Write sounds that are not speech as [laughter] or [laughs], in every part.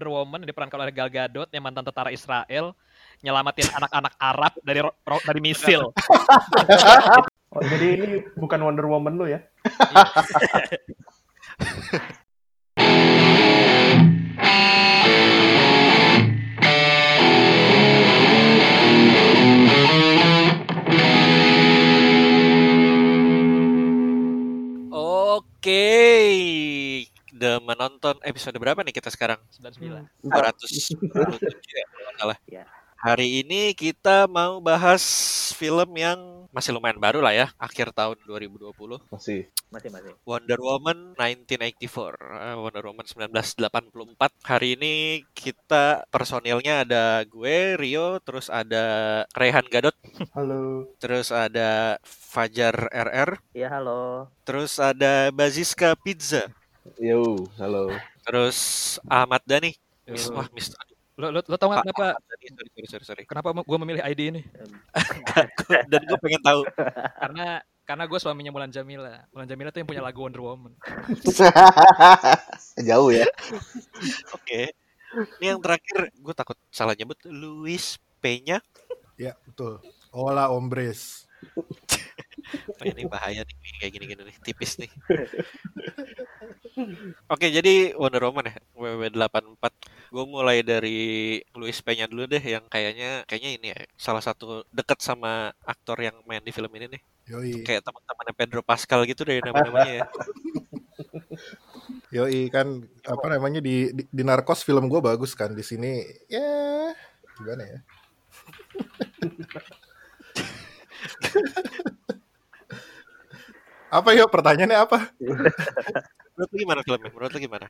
Wonder Woman yang diperankan oleh Gal Gadot yang mantan tentara Israel nyelamatin anak-anak Arab dari dari misil. Oh, jadi ini bukan Wonder Woman lu ya? [laughs] udah menonton episode berapa nih kita sekarang? 99. 427 ya, kalau nggak salah. Ya. Hari ini kita mau bahas film yang masih lumayan baru lah ya, akhir tahun 2020. Masih. Masih masih. Wonder Woman 1984, eh, Wonder Woman 1984. Hari ini kita personilnya ada gue, Rio, terus ada Rehan Gadot, Halo. terus ada Fajar RR, Ya halo. terus ada Baziska Pizza, Yo, halo. terus Ahmad Dhani. Mis, Yo. wah, mis, Lo, lo, lo tau nggak Pak kenapa sorry, sorry, sorry, sorry. kenapa gue memilih ID ini? Dan gue pengen tahu. Karena karena gue suaminya Mulan Jamila. Mulan Jamila tuh yang punya lagu Wonder Woman. [laughs] Jauh ya. Oke. Ini yang terakhir, gue takut salah nyebut. Luis Peña. Ya, betul. Hola hombres. Oh, ini bahaya nih, kayak gini-gini nih, tipis nih. [laughs] Oke, jadi Wonder Woman ya, WW84. Gue mulai dari Luis Peña dulu deh, yang kayaknya kayaknya ini ya, salah satu deket sama aktor yang main di film ini nih. Yoi. Kayak teman-temannya Pedro Pascal gitu dari nama-namanya ya. [laughs] Yoi kan apa namanya di, di di Narcos film gue bagus kan di sini ya gimana ya? [laughs] apa yuk pertanyaannya apa? [laughs] Menurut lu gimana filmnya? Menurut lu gimana?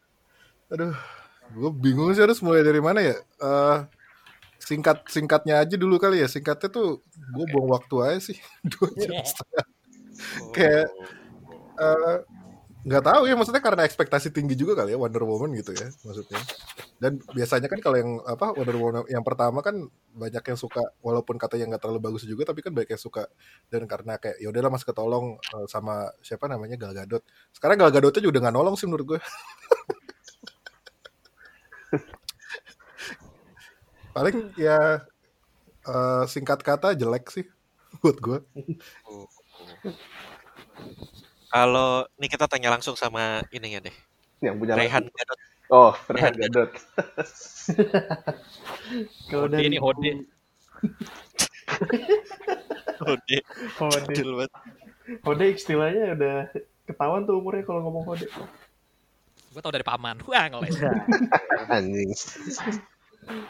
Aduh, gue bingung sih harus mulai dari mana ya. Eh singkat singkatnya aja dulu kali ya. Singkatnya tuh gue buang waktu aja sih [laughs] dua jam setengah. Kayak eh, nggak tahu ya maksudnya karena ekspektasi tinggi juga kali ya Wonder Woman gitu ya maksudnya. Dan biasanya kan kalau yang apa Wonder Woman yang pertama kan banyak yang suka walaupun katanya nggak terlalu bagus juga tapi kan banyak yang suka. Dan karena kayak ya udahlah mas ketolong eh, sama siapa namanya Gal Gadot. Sekarang Gal Gadotnya juga udah nggak nolong sih menurut gue. [laughs] Paling ya eh, singkat kata jelek sih [laughs] buat gue. Oh, oh. Kalau nih kita tanya langsung sama ininya deh. Yang punya Rehan. Gadot. Oh, Rehan Gadot. [laughs] Kalau dari ini [laughs] Hode. Hode. Hode. Hode istilahnya udah ketahuan tuh umurnya kalau ngomong Hode. Gue tau dari paman. Wah ngeles. [laughs] Anjing.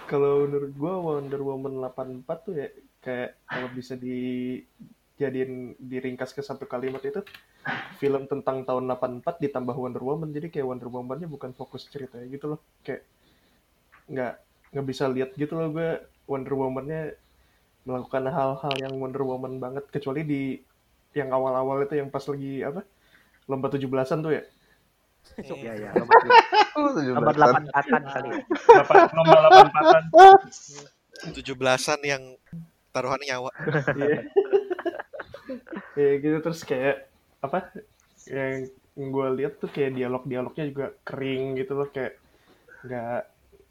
Kalau menurut gua Wonder Woman 84 tuh ya kayak kalau bisa dijadiin diringkas ke satu kalimat itu film tentang tahun 84 ditambah Wonder Woman jadi kayak Wonder Woman-nya bukan fokus ceritanya gitu loh kayak nggak nggak bisa lihat gitu loh gue Wonder Woman-nya melakukan hal-hal yang Wonder Woman banget kecuali di yang awal-awal itu yang pas lagi apa lomba 17-an tuh ya Ya ya. Nomor, Oh, nomor 17-an. 8 akan kali ya. Lomba lomba 84-an Tujuh belasan yang taruhan nyawa. Iya. ya gitu terus kayak apa yang gue lihat tuh kayak dialog-dialognya juga kering gitu loh kayak nggak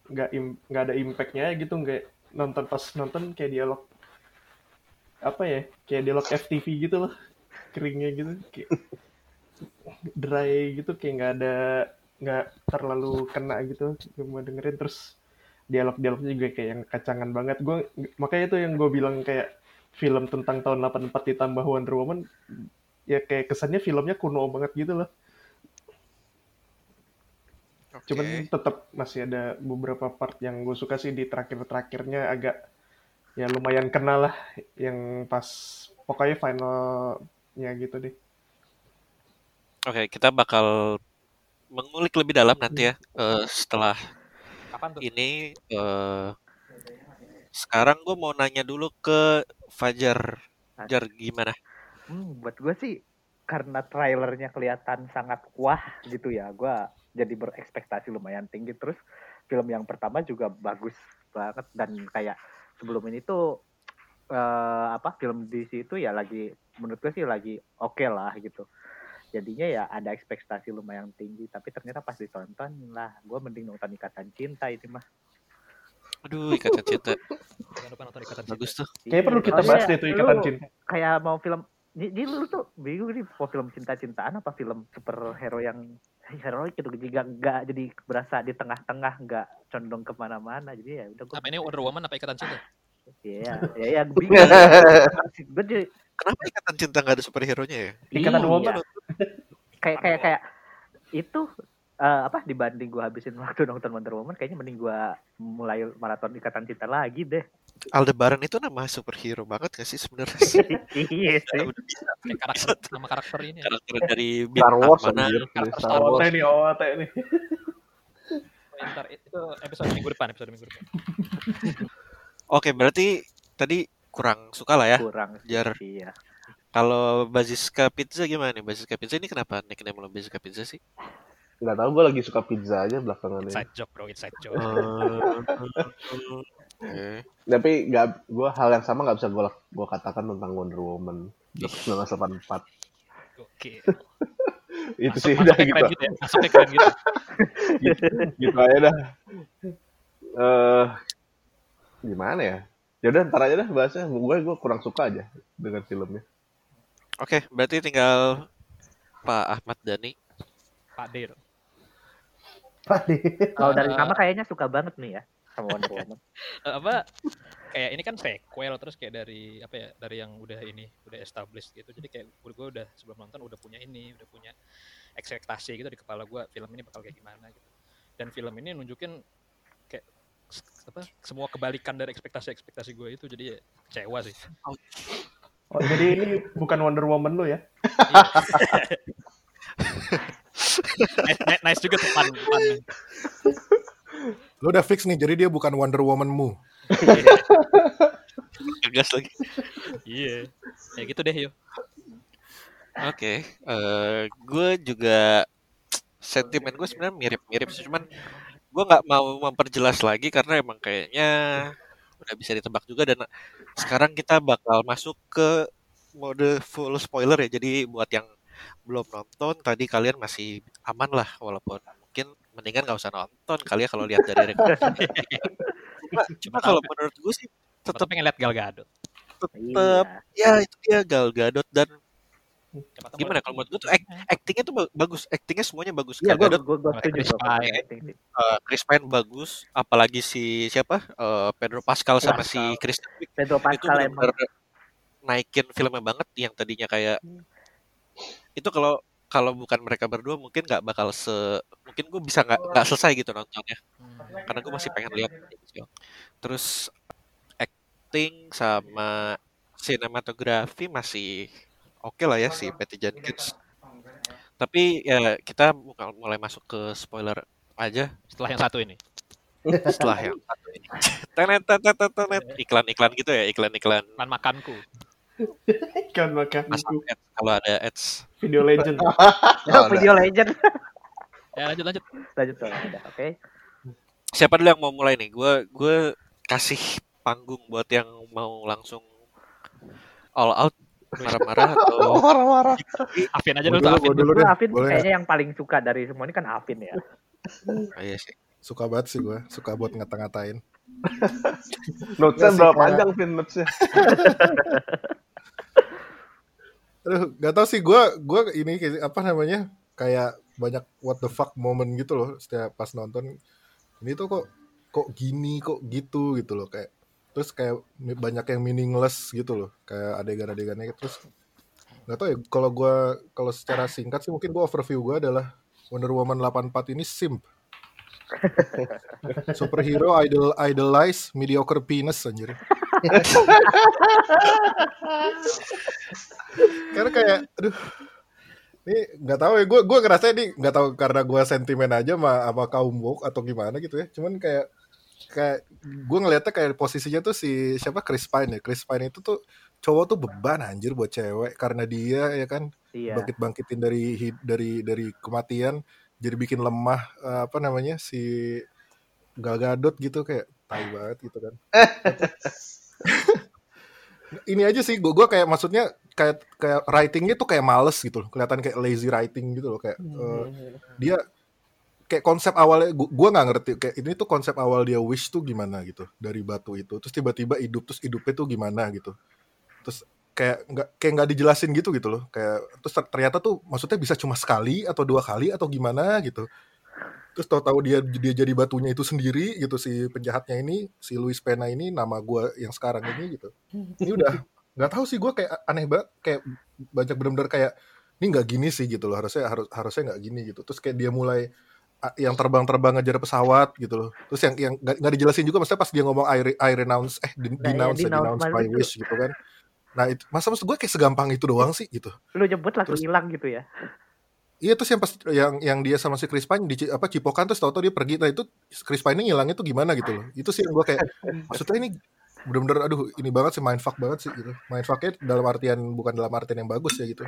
nggak nggak ada impactnya gitu nggak nonton pas nonton kayak dialog apa ya kayak dialog FTV gitu loh keringnya gitu kayak dry gitu kayak nggak ada nggak terlalu kena gitu gue mau dengerin. Terus dialog-dialognya juga kayak yang kacangan banget. Gue makanya itu yang gue bilang kayak film tentang tahun 84 ditambah Wonder Woman ya kayak kesannya filmnya kuno banget gitu loh Oke. cuman tetap masih ada beberapa part yang gue suka sih di terakhir-terakhirnya agak ya lumayan kena lah yang pas pokoknya finalnya gitu deh Oke, kita bakal mengulik lebih dalam nanti ya eh, setelah Kapan tuh? ini. eh sekarang gue mau nanya dulu ke Fajar. Fajar gimana? Hmm, buat gue sih karena trailernya kelihatan sangat wah gitu ya. Gue jadi berekspektasi lumayan tinggi terus film yang pertama juga bagus banget dan kayak sebelum ini tuh eh, apa film DC itu ya lagi menurut gue sih lagi oke lah gitu. jadinya ya ada ekspektasi lumayan tinggi tapi ternyata pas ditonton lah gue mending nonton ikatan cinta ini mah Aduh, ikatan cinta. Jangan lupa nonton ikatan cinta. Bagus tuh. Kayaknya perlu kita Soalnya bahas deh itu ikatan cinta. kayak mau film di, di lu tuh bingung nih mau film cinta-cintaan apa film superhero yang heroik gitu juga nggak jadi berasa di tengah-tengah nggak condong ke mana-mana jadi ya udah gue Apa ini Wonder Woman apa ikatan cinta? ya ya ya gue bingung [laughs] gue jadi Kenapa ikatan cinta nggak ada superhero-nya ya? Ikatan iya. woman. kayak kayak kayak itu eh, apa dibanding gue habisin waktu nonton Wonder Woman kayaknya mending gue mulai maraton ikatan cinta lagi deh Aldebaran itu nama superhero banget gak sih sebenarnya? [laughs] iya sih karakter nama karakter ini. ya. karakter dari Star Wars mana? Karakter Star Wars. nih, OT nih. Ntar itu episode minggu depan, episode minggu depan. [laughs] Oke, berarti tadi kurang suka lah ya. kurang Jar. iya Kalau Baziska Pizza gimana nih? Baziska Pizza ini kenapa nickname lo Baziska Pizza sih? Nggak tahu gue lagi suka pizza aja belakangan ini. Inside joke bro, inside joke. [laughs] Eh, Oke. Tapi nggak, gue hal yang sama nggak bisa gue gue katakan tentang Wonder Woman 1984. Oke. [laughs] Itu Masuk- sih udah keren gitu. gitu ya. Masuknya keren [laughs] gitu. gitu aja dah. Eh gimana ya? Ya udah ntar aja dah bahasnya. Gue gue kurang suka aja dengan filmnya. Oke, berarti tinggal Pak Ahmad Dhani. Pak Dir. kalau dari Eh, nama kayaknya suka banget nih ya sama Wonder Woman. [laughs] Eh, apa kayak ini kan sequel terus kayak dari apa ya dari yang udah ini udah established gitu. Jadi kayak gue udah sebelum nonton udah punya ini udah punya ekspektasi gitu di kepala gue film ini bakal kayak gimana gitu. Dan film ini nunjukin kayak apa semua kebalikan dari ekspektasi ekspektasi gue itu jadi ya kecewa sih. [laughs] Oh, jadi ini bukan Wonder Woman lu ya? [laughs] nice, nice- nice juga tuh pan, pan. Lo udah fix nih, jadi dia bukan Wonder Woman-mu. [laughs] Tegas lagi. iya ya gitu deh yuk Oke, eh gue juga sentimen gue sebenarnya mirip-mirip sih, cuman gue nggak mau memperjelas lagi karena emang kayaknya udah bisa ditebak juga dan sekarang kita bakal masuk ke mode full spoiler ya. Jadi buat yang belum nonton tadi kalian masih aman lah walaupun mendingan nggak usah nonton kali ya kalau lihat dari rekomendasi. [laughs] cuma, cuma kalau menurut gue sih tetap tetap pengen lihat Gal Gadot. iya. ya itu dia Gal Gadot. Dan tahu gimana kalau menurut gue tuh act- actingnya tuh ba- bagus. Actingnya semuanya bagus. Iya Gal gue Gadot gue gue setuju Chris Pine. Eh, Chris Pine bagus, apalagi si siapa? Eh, Pedro Pascal sama si Pascal. Kristen Wiig Pedro itu Pascal emang. benar-benar naikin filmnya banget yang tadinya kayak itu kalau kalau bukan mereka berdua mungkin nggak bakal se mungkin gue bisa nggak nggak selesai gitu nontonnya. Hmm. karena gue masih pengen lihat terus acting sama sinematografi masih oke lah ya si Patty Jenkins. Tapi ya kita mulai- mulai masuk ke spoiler aja. Setelah yang satu ini. [laughs] Setelah yang satu ini. Tenet, tenet, tenet, tenet. Iklan-iklan gitu ya, iklan-iklan. Kan makanku Kan makan masuk ads kalau ada ads. video legend. [laughs] Oh, video legend [laughs] ya lanjut lanjut lanjut tuh udah oke Siapa dulu yang mau mulai nih? Gue gue kasih panggung buat yang mau langsung all out marah-marah atau [laughs] Marah-marah. Afin aja dulu tuh dulu, Afin dulu deh. Afin Boleh kayaknya yang paling suka dari semua ini kan Afin ya Oh, iya sih. Suka banget sih gue, suka buat ngata-ngatain. Notes-nya Iya berapa panjang, Vin, notes-nya? Aduh, gak tau sih gue, gue ini apa namanya, kayak banyak what the fuck moment gitu loh setiap pas nonton. Ini tuh kok kok gini, kok gitu gitu loh kayak. Terus kayak banyak yang meaningless gitu loh, kayak adegan-adegannya. Terus nggak tau ya, kalau gue kalau secara singkat sih mungkin gue overview gue adalah Wonder Woman 84 ini simp. [laughs] Superhero idol idolize mediocre penis anjir. Karena kayak aduh ini nggak tahu ya gue gue ngerasa ini nggak tahu karena gue sentimen aja sama, sama kaum woke atau gimana gitu ya. Cuman kayak kayak gue ngeliatnya kayak posisinya tuh si siapa Chris Pine ya. Chris Pine itu tuh cowok tuh beban anjir buat cewek. Karena dia ya kan iya. bangkit bangkitin dari dari dari kematian jadi bikin lemah eh, apa namanya si Gal Gadot gitu kayak tai banget gitu kan [laughs] ini aja sih gue gua kayak maksudnya kayak kayak writingnya tuh kayak males gitu loh. Kelihatan kayak lazy writing gitu loh kayak eh, dia kayak konsep awalnya gua, gua nggak ngerti kayak ini tuh konsep awal dia wish tuh gimana gitu dari batu itu. Terus tiba-tiba hidup terus hidupnya tuh gimana gitu. Terus kayak nggak kayak nggak dijelasin gitu gitu loh. Kayak terus ter- ternyata tuh maksudnya bisa cuma sekali atau dua kali atau gimana gitu terus tahu-tahu dia dia jadi batunya itu sendiri gitu si penjahatnya ini si Luis Pena ini nama gua yang sekarang ini gitu. Ini udah nggak tahu sih gua kayak aneh banget kayak banyak bener-bener kayak ini nggak gini sih gitu loh harusnya harus harusnya nggak gini gitu. Terus kayak dia mulai yang terbang-terbang ngejar pesawat gitu loh. Terus yang yang nggak dijelasin juga maksudnya pas dia ngomong I, re- I renounce eh di- Nah, denounce ya, denounce denounce my wish gitu kan. Nah itu masa maksud gue kayak segampang itu doang sih gitu. Lu nyebut langsung hilang gitu ya. Iya terus yang pas yang yang dia sama si Chris Pine di apa cipokan terus tau-tau dia pergi nah itu Chris Pine ngilangnya tuh gimana gitu loh. Itu sih yang gue kayak maksudnya ini bener-bener aduh ini banget sih mindfuck banget sih gitu. Mindfucknya dalam artian bukan dalam artian yang bagus ya gitu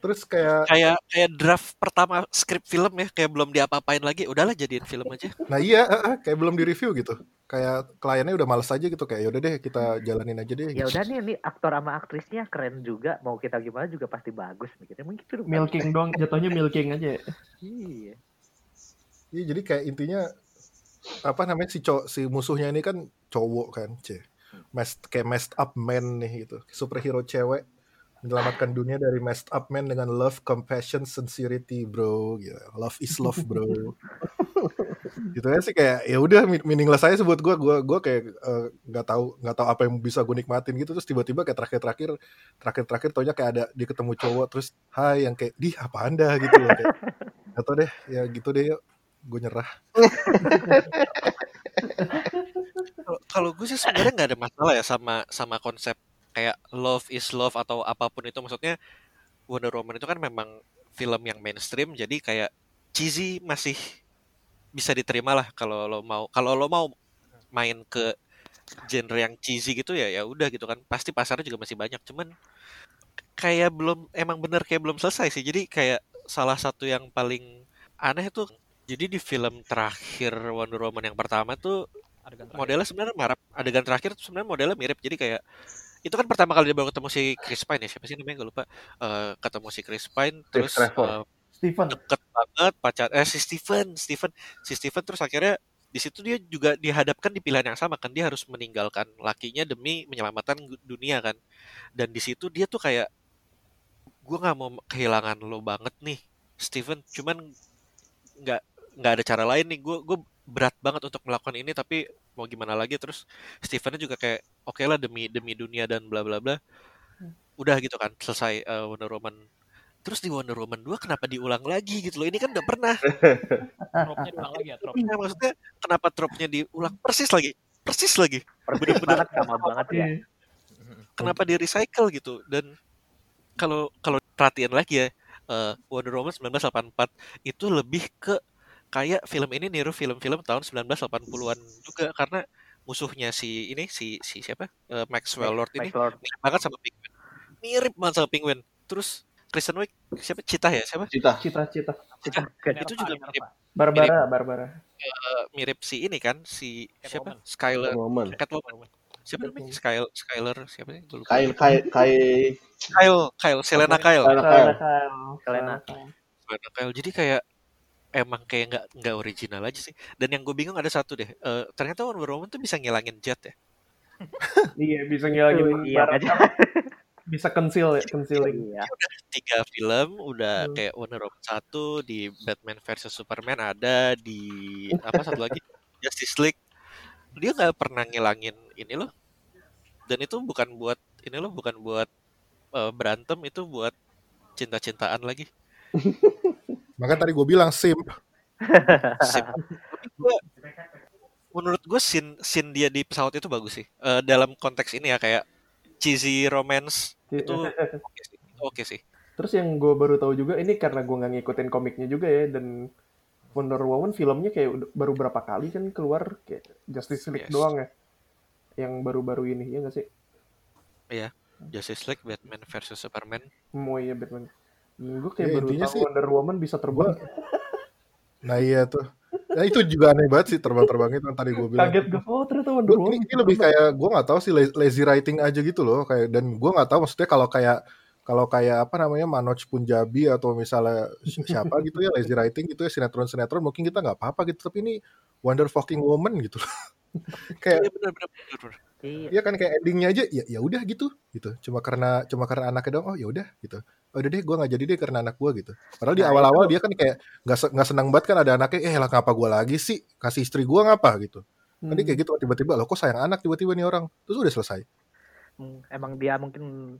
terus kayak Kayak kayak draft pertama skrip film ya, kayak belum diapa-apain lagi. Udahlah jadiin film aja. nah iya kayak belum di review gitu kayak kliennya udah males aja gitu kayak yaudah deh kita jalanin aja deh Ya gitu. udah nih, nih aktor sama aktrisnya keren juga. Mau kita gimana juga pasti bagus mikirnya. Mungkin itu Milking doang, jatuhnya [laughs] milking aja. Iya. Iya jadi kayak intinya apa namanya si cowok si musuhnya ini kan cowok kan, c, messed, kayak messed up man nih gitu, superhero cewek menyelamatkan dunia dari messed up man dengan love, compassion, sincerity, bro. Gitu. Love is love, bro. [laughs] gitu ya sih kayak ya udah meaningless aja sebut gue gue gue kayak eh, nggak tahu nggak tahu apa yang bisa gue nikmatin gitu terus tiba-tiba kayak terakhir-terakhir terakhir-terakhir taunya kayak ada dia ketemu cowok terus hai yang kayak di apa anda gitu loh kayak atau deh ya gitu deh yuk gue nyerah Kalau- Kalau gue sih sebenarnya nggak ada masalah ya sama sama konsep kayak love is love atau apa pun itu maksudnya Wonder Woman itu kan memang film yang mainstream jadi kayak cheesy masih bisa diterima lah kalau lo mau kalau lo mau main ke genre yang cheesy gitu ya ya udah gitu kan. Pasti pasarnya juga masih banyak cuman kayak belum emang bener kayak belum selesai sih. Jadi kayak salah satu yang paling aneh tuh jadi di film terakhir Wonder Woman yang pertama tuh modelnya sebenarnya marah adegan terakhir sebenarnya modelnya mirip jadi kayak itu kan pertama kali dia baru ketemu si Chris Pine ya siapa sih namanya? Gue lupa. Eh, ketemu si Chris Pine terus Trevor. eh, Steven. deket banget pacar eh si Steven Steven si Steven terus akhirnya di situ dia juga dihadapkan di pilihan yang sama kan. Dia harus meninggalkan lakinya demi menyelamatkan dunia kan. Dan di situ dia tuh kayak gue nggak mau kehilangan lo banget nih Steven. Cuman nggak nggak ada cara lain nih. Gue gue berat banget untuk melakukan ini tapi mau gimana lagi? Terus Stevennya juga kayak oke lah demi demi dunia dan bla bla bla. Udah gitu kan selesai eh, Wonder Woman. Terus di Wonder Woman 2 kenapa diulang lagi gitu loh? Ini kan udah pernah. [laughs] Tropnya diulang lagi ya, tropnya. Iya, maksudnya kenapa tropnya diulang? Persis lagi persis lagi. Persis banget sama banget ya. Iya. kenapa di recycle gitu? Dan kalau kalau perhatian lagi ya eh, Wonder Woman 1984 itu lebih ke kayak film ini niru film-film tahun 1980-an juga. Karena musuhnya si ini si si siapa? Eh, Maxwell Lord ini Max Lord. mirip banget sama Penguin. Mirip banget sama Penguin. Terus Kristen Wiig siapa? Cita ya siapa? Cita. Cita-cita. Cita Minerva, itu juga mirip. Barbara, Barbara. eh, mirip si ini kan si siapa? Catwoman. Skyler. Woman. Catwoman. Siapa namanya? Skyler Skyler siapa sih. Kyle, Kyle, Kyle, Kyle Kyle Selena Kyle. Selena Selena Kyle. Selena Kyle. Jadi kayak emang kayak nggak nggak original aja sih dan yang gue bingung ada satu deh Eh, ternyata Wonder Woman tuh bisa ngilangin jet ya [laughs] Iya, bisa ngilangin Iya barang. aja. [laughs] Bisa conceal ya, concealing. Iya. tiga film udah Hmm. kayak Wonder Woman satu di Batman versus Superman ada di apa satu lagi [laughs] Justice League dia nggak pernah ngilangin ini loh dan itu bukan buat ini loh bukan buat eh, berantem itu buat cinta-cintaan lagi Maka tadi gue bilang simp. Gua, menurut gue scene scene dia di pesawat itu bagus sih Eh, dalam konteks ini ya kayak cheesy romance itu oke sih itu oke sih Terus yang gue baru tahu juga ini karena gue nggak ngikutin komiknya juga ya dan Wonder Woman filmnya kayak udah- baru berapa kali kan keluar kayak Justice League Yes. doang ya. Yang baru-baru ini ya nggak sih? Justice League Batman versus Superman Mau ya Batman. Gue kayak Ya, baru tahu sih- Wonder Woman bisa terbang. Nah iya tuh. Nah, itu juga aneh banget sih terbang-terbang itu yang tadi gue bilang. Kaget gue, oh ternyata Wonder Woman. ini, ini lebih kayak gue nggak tahu sih la- lazy writing aja gitu loh kayak dan gue nggak tahu maksudnya kalau kayak kalau kayak apa namanya Manoj Punjabi atau misalnya si- siapa gitu ya lazy writing gitu ya sinetron sinetron mungkin kita nggak apa-apa gitu tapi ini Wonder fucking Woman gitu loh. [laughs] kayak Iya. Iya. ya kan kayak endingnya aja ya ya udah gitu gitu cuma karena cuma karena anaknya dong oh ya udah gitu oh udah deh gue nggak jadi deh karena anak gue gitu padahal di Nah, awal-awal dia kan kayak nggak nggak senang banget kan ada anaknya eh lah ngapa gue lagi sih kasih istri gue ngapa gitu Hmm. Tadi kayak gitu tiba-tiba loh kok sayang anak tiba-tiba nih orang terus udah selesai. Hmm, emang dia mungkin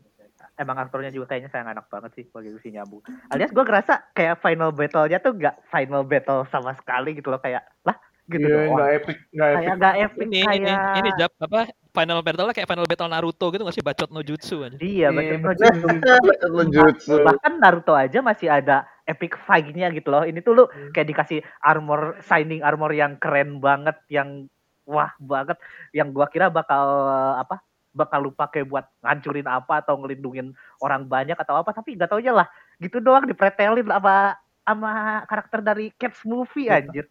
emang aktornya juga kayaknya sayang anak banget sih begitu sih nyambung. Alias gue ngerasa kayak final battle-nya tuh gak final battle sama sekali gitu loh kayak lah gitu Iya, doang. nggak epic, nggak epic. Kayak gak epic Ini kayak ini ini jap apa final battle kayak final battle Naruto gitu nggak sih bacot no jutsu aja. Iya, Iya, betul betul. Lenjutsu. Bahkan Naruto aja masih ada epic fight-nya gitu loh. Ini tuh lu Hmm. kayak dikasih armor shining armor yang keren banget, yang wah banget, yang gua kira bakal apa? bakal lu pakai buat ngancurin apa atau ngelindungin orang banyak atau apa tapi nggak taunya lah gitu doang dipretelin sama sama karakter dari Cats movie anjir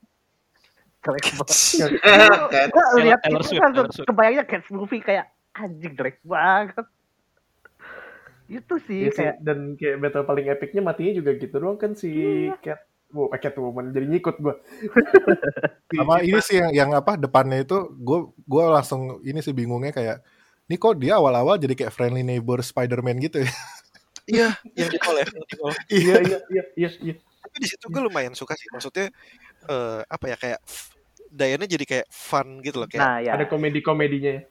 jelek [laughs] banget Gua lihat itu Swift. kebayangnya Cats movie kayak anjing jelek banget itu sih Iya sih, kayak dan kayak battle paling epicnya matinya juga gitu doang kan si Iya. Cat Wow, eh, Catwoman jadi nyikut gua. [laughs] Sama ini sih yang, yang apa depannya itu gue gue langsung ini sih bingungnya kayak ini kok dia awal-awal jadi kayak friendly neighbor Spider-Man gitu ya. [laughs] Iya, yang di mall ya. Iya iya iya iya iya. Tapi di situ gue lumayan suka sih. Maksudnya eh, apa ya kayak Diana jadi kayak fun gitu loh kayak nah ya Ada komedi-komedinya ya.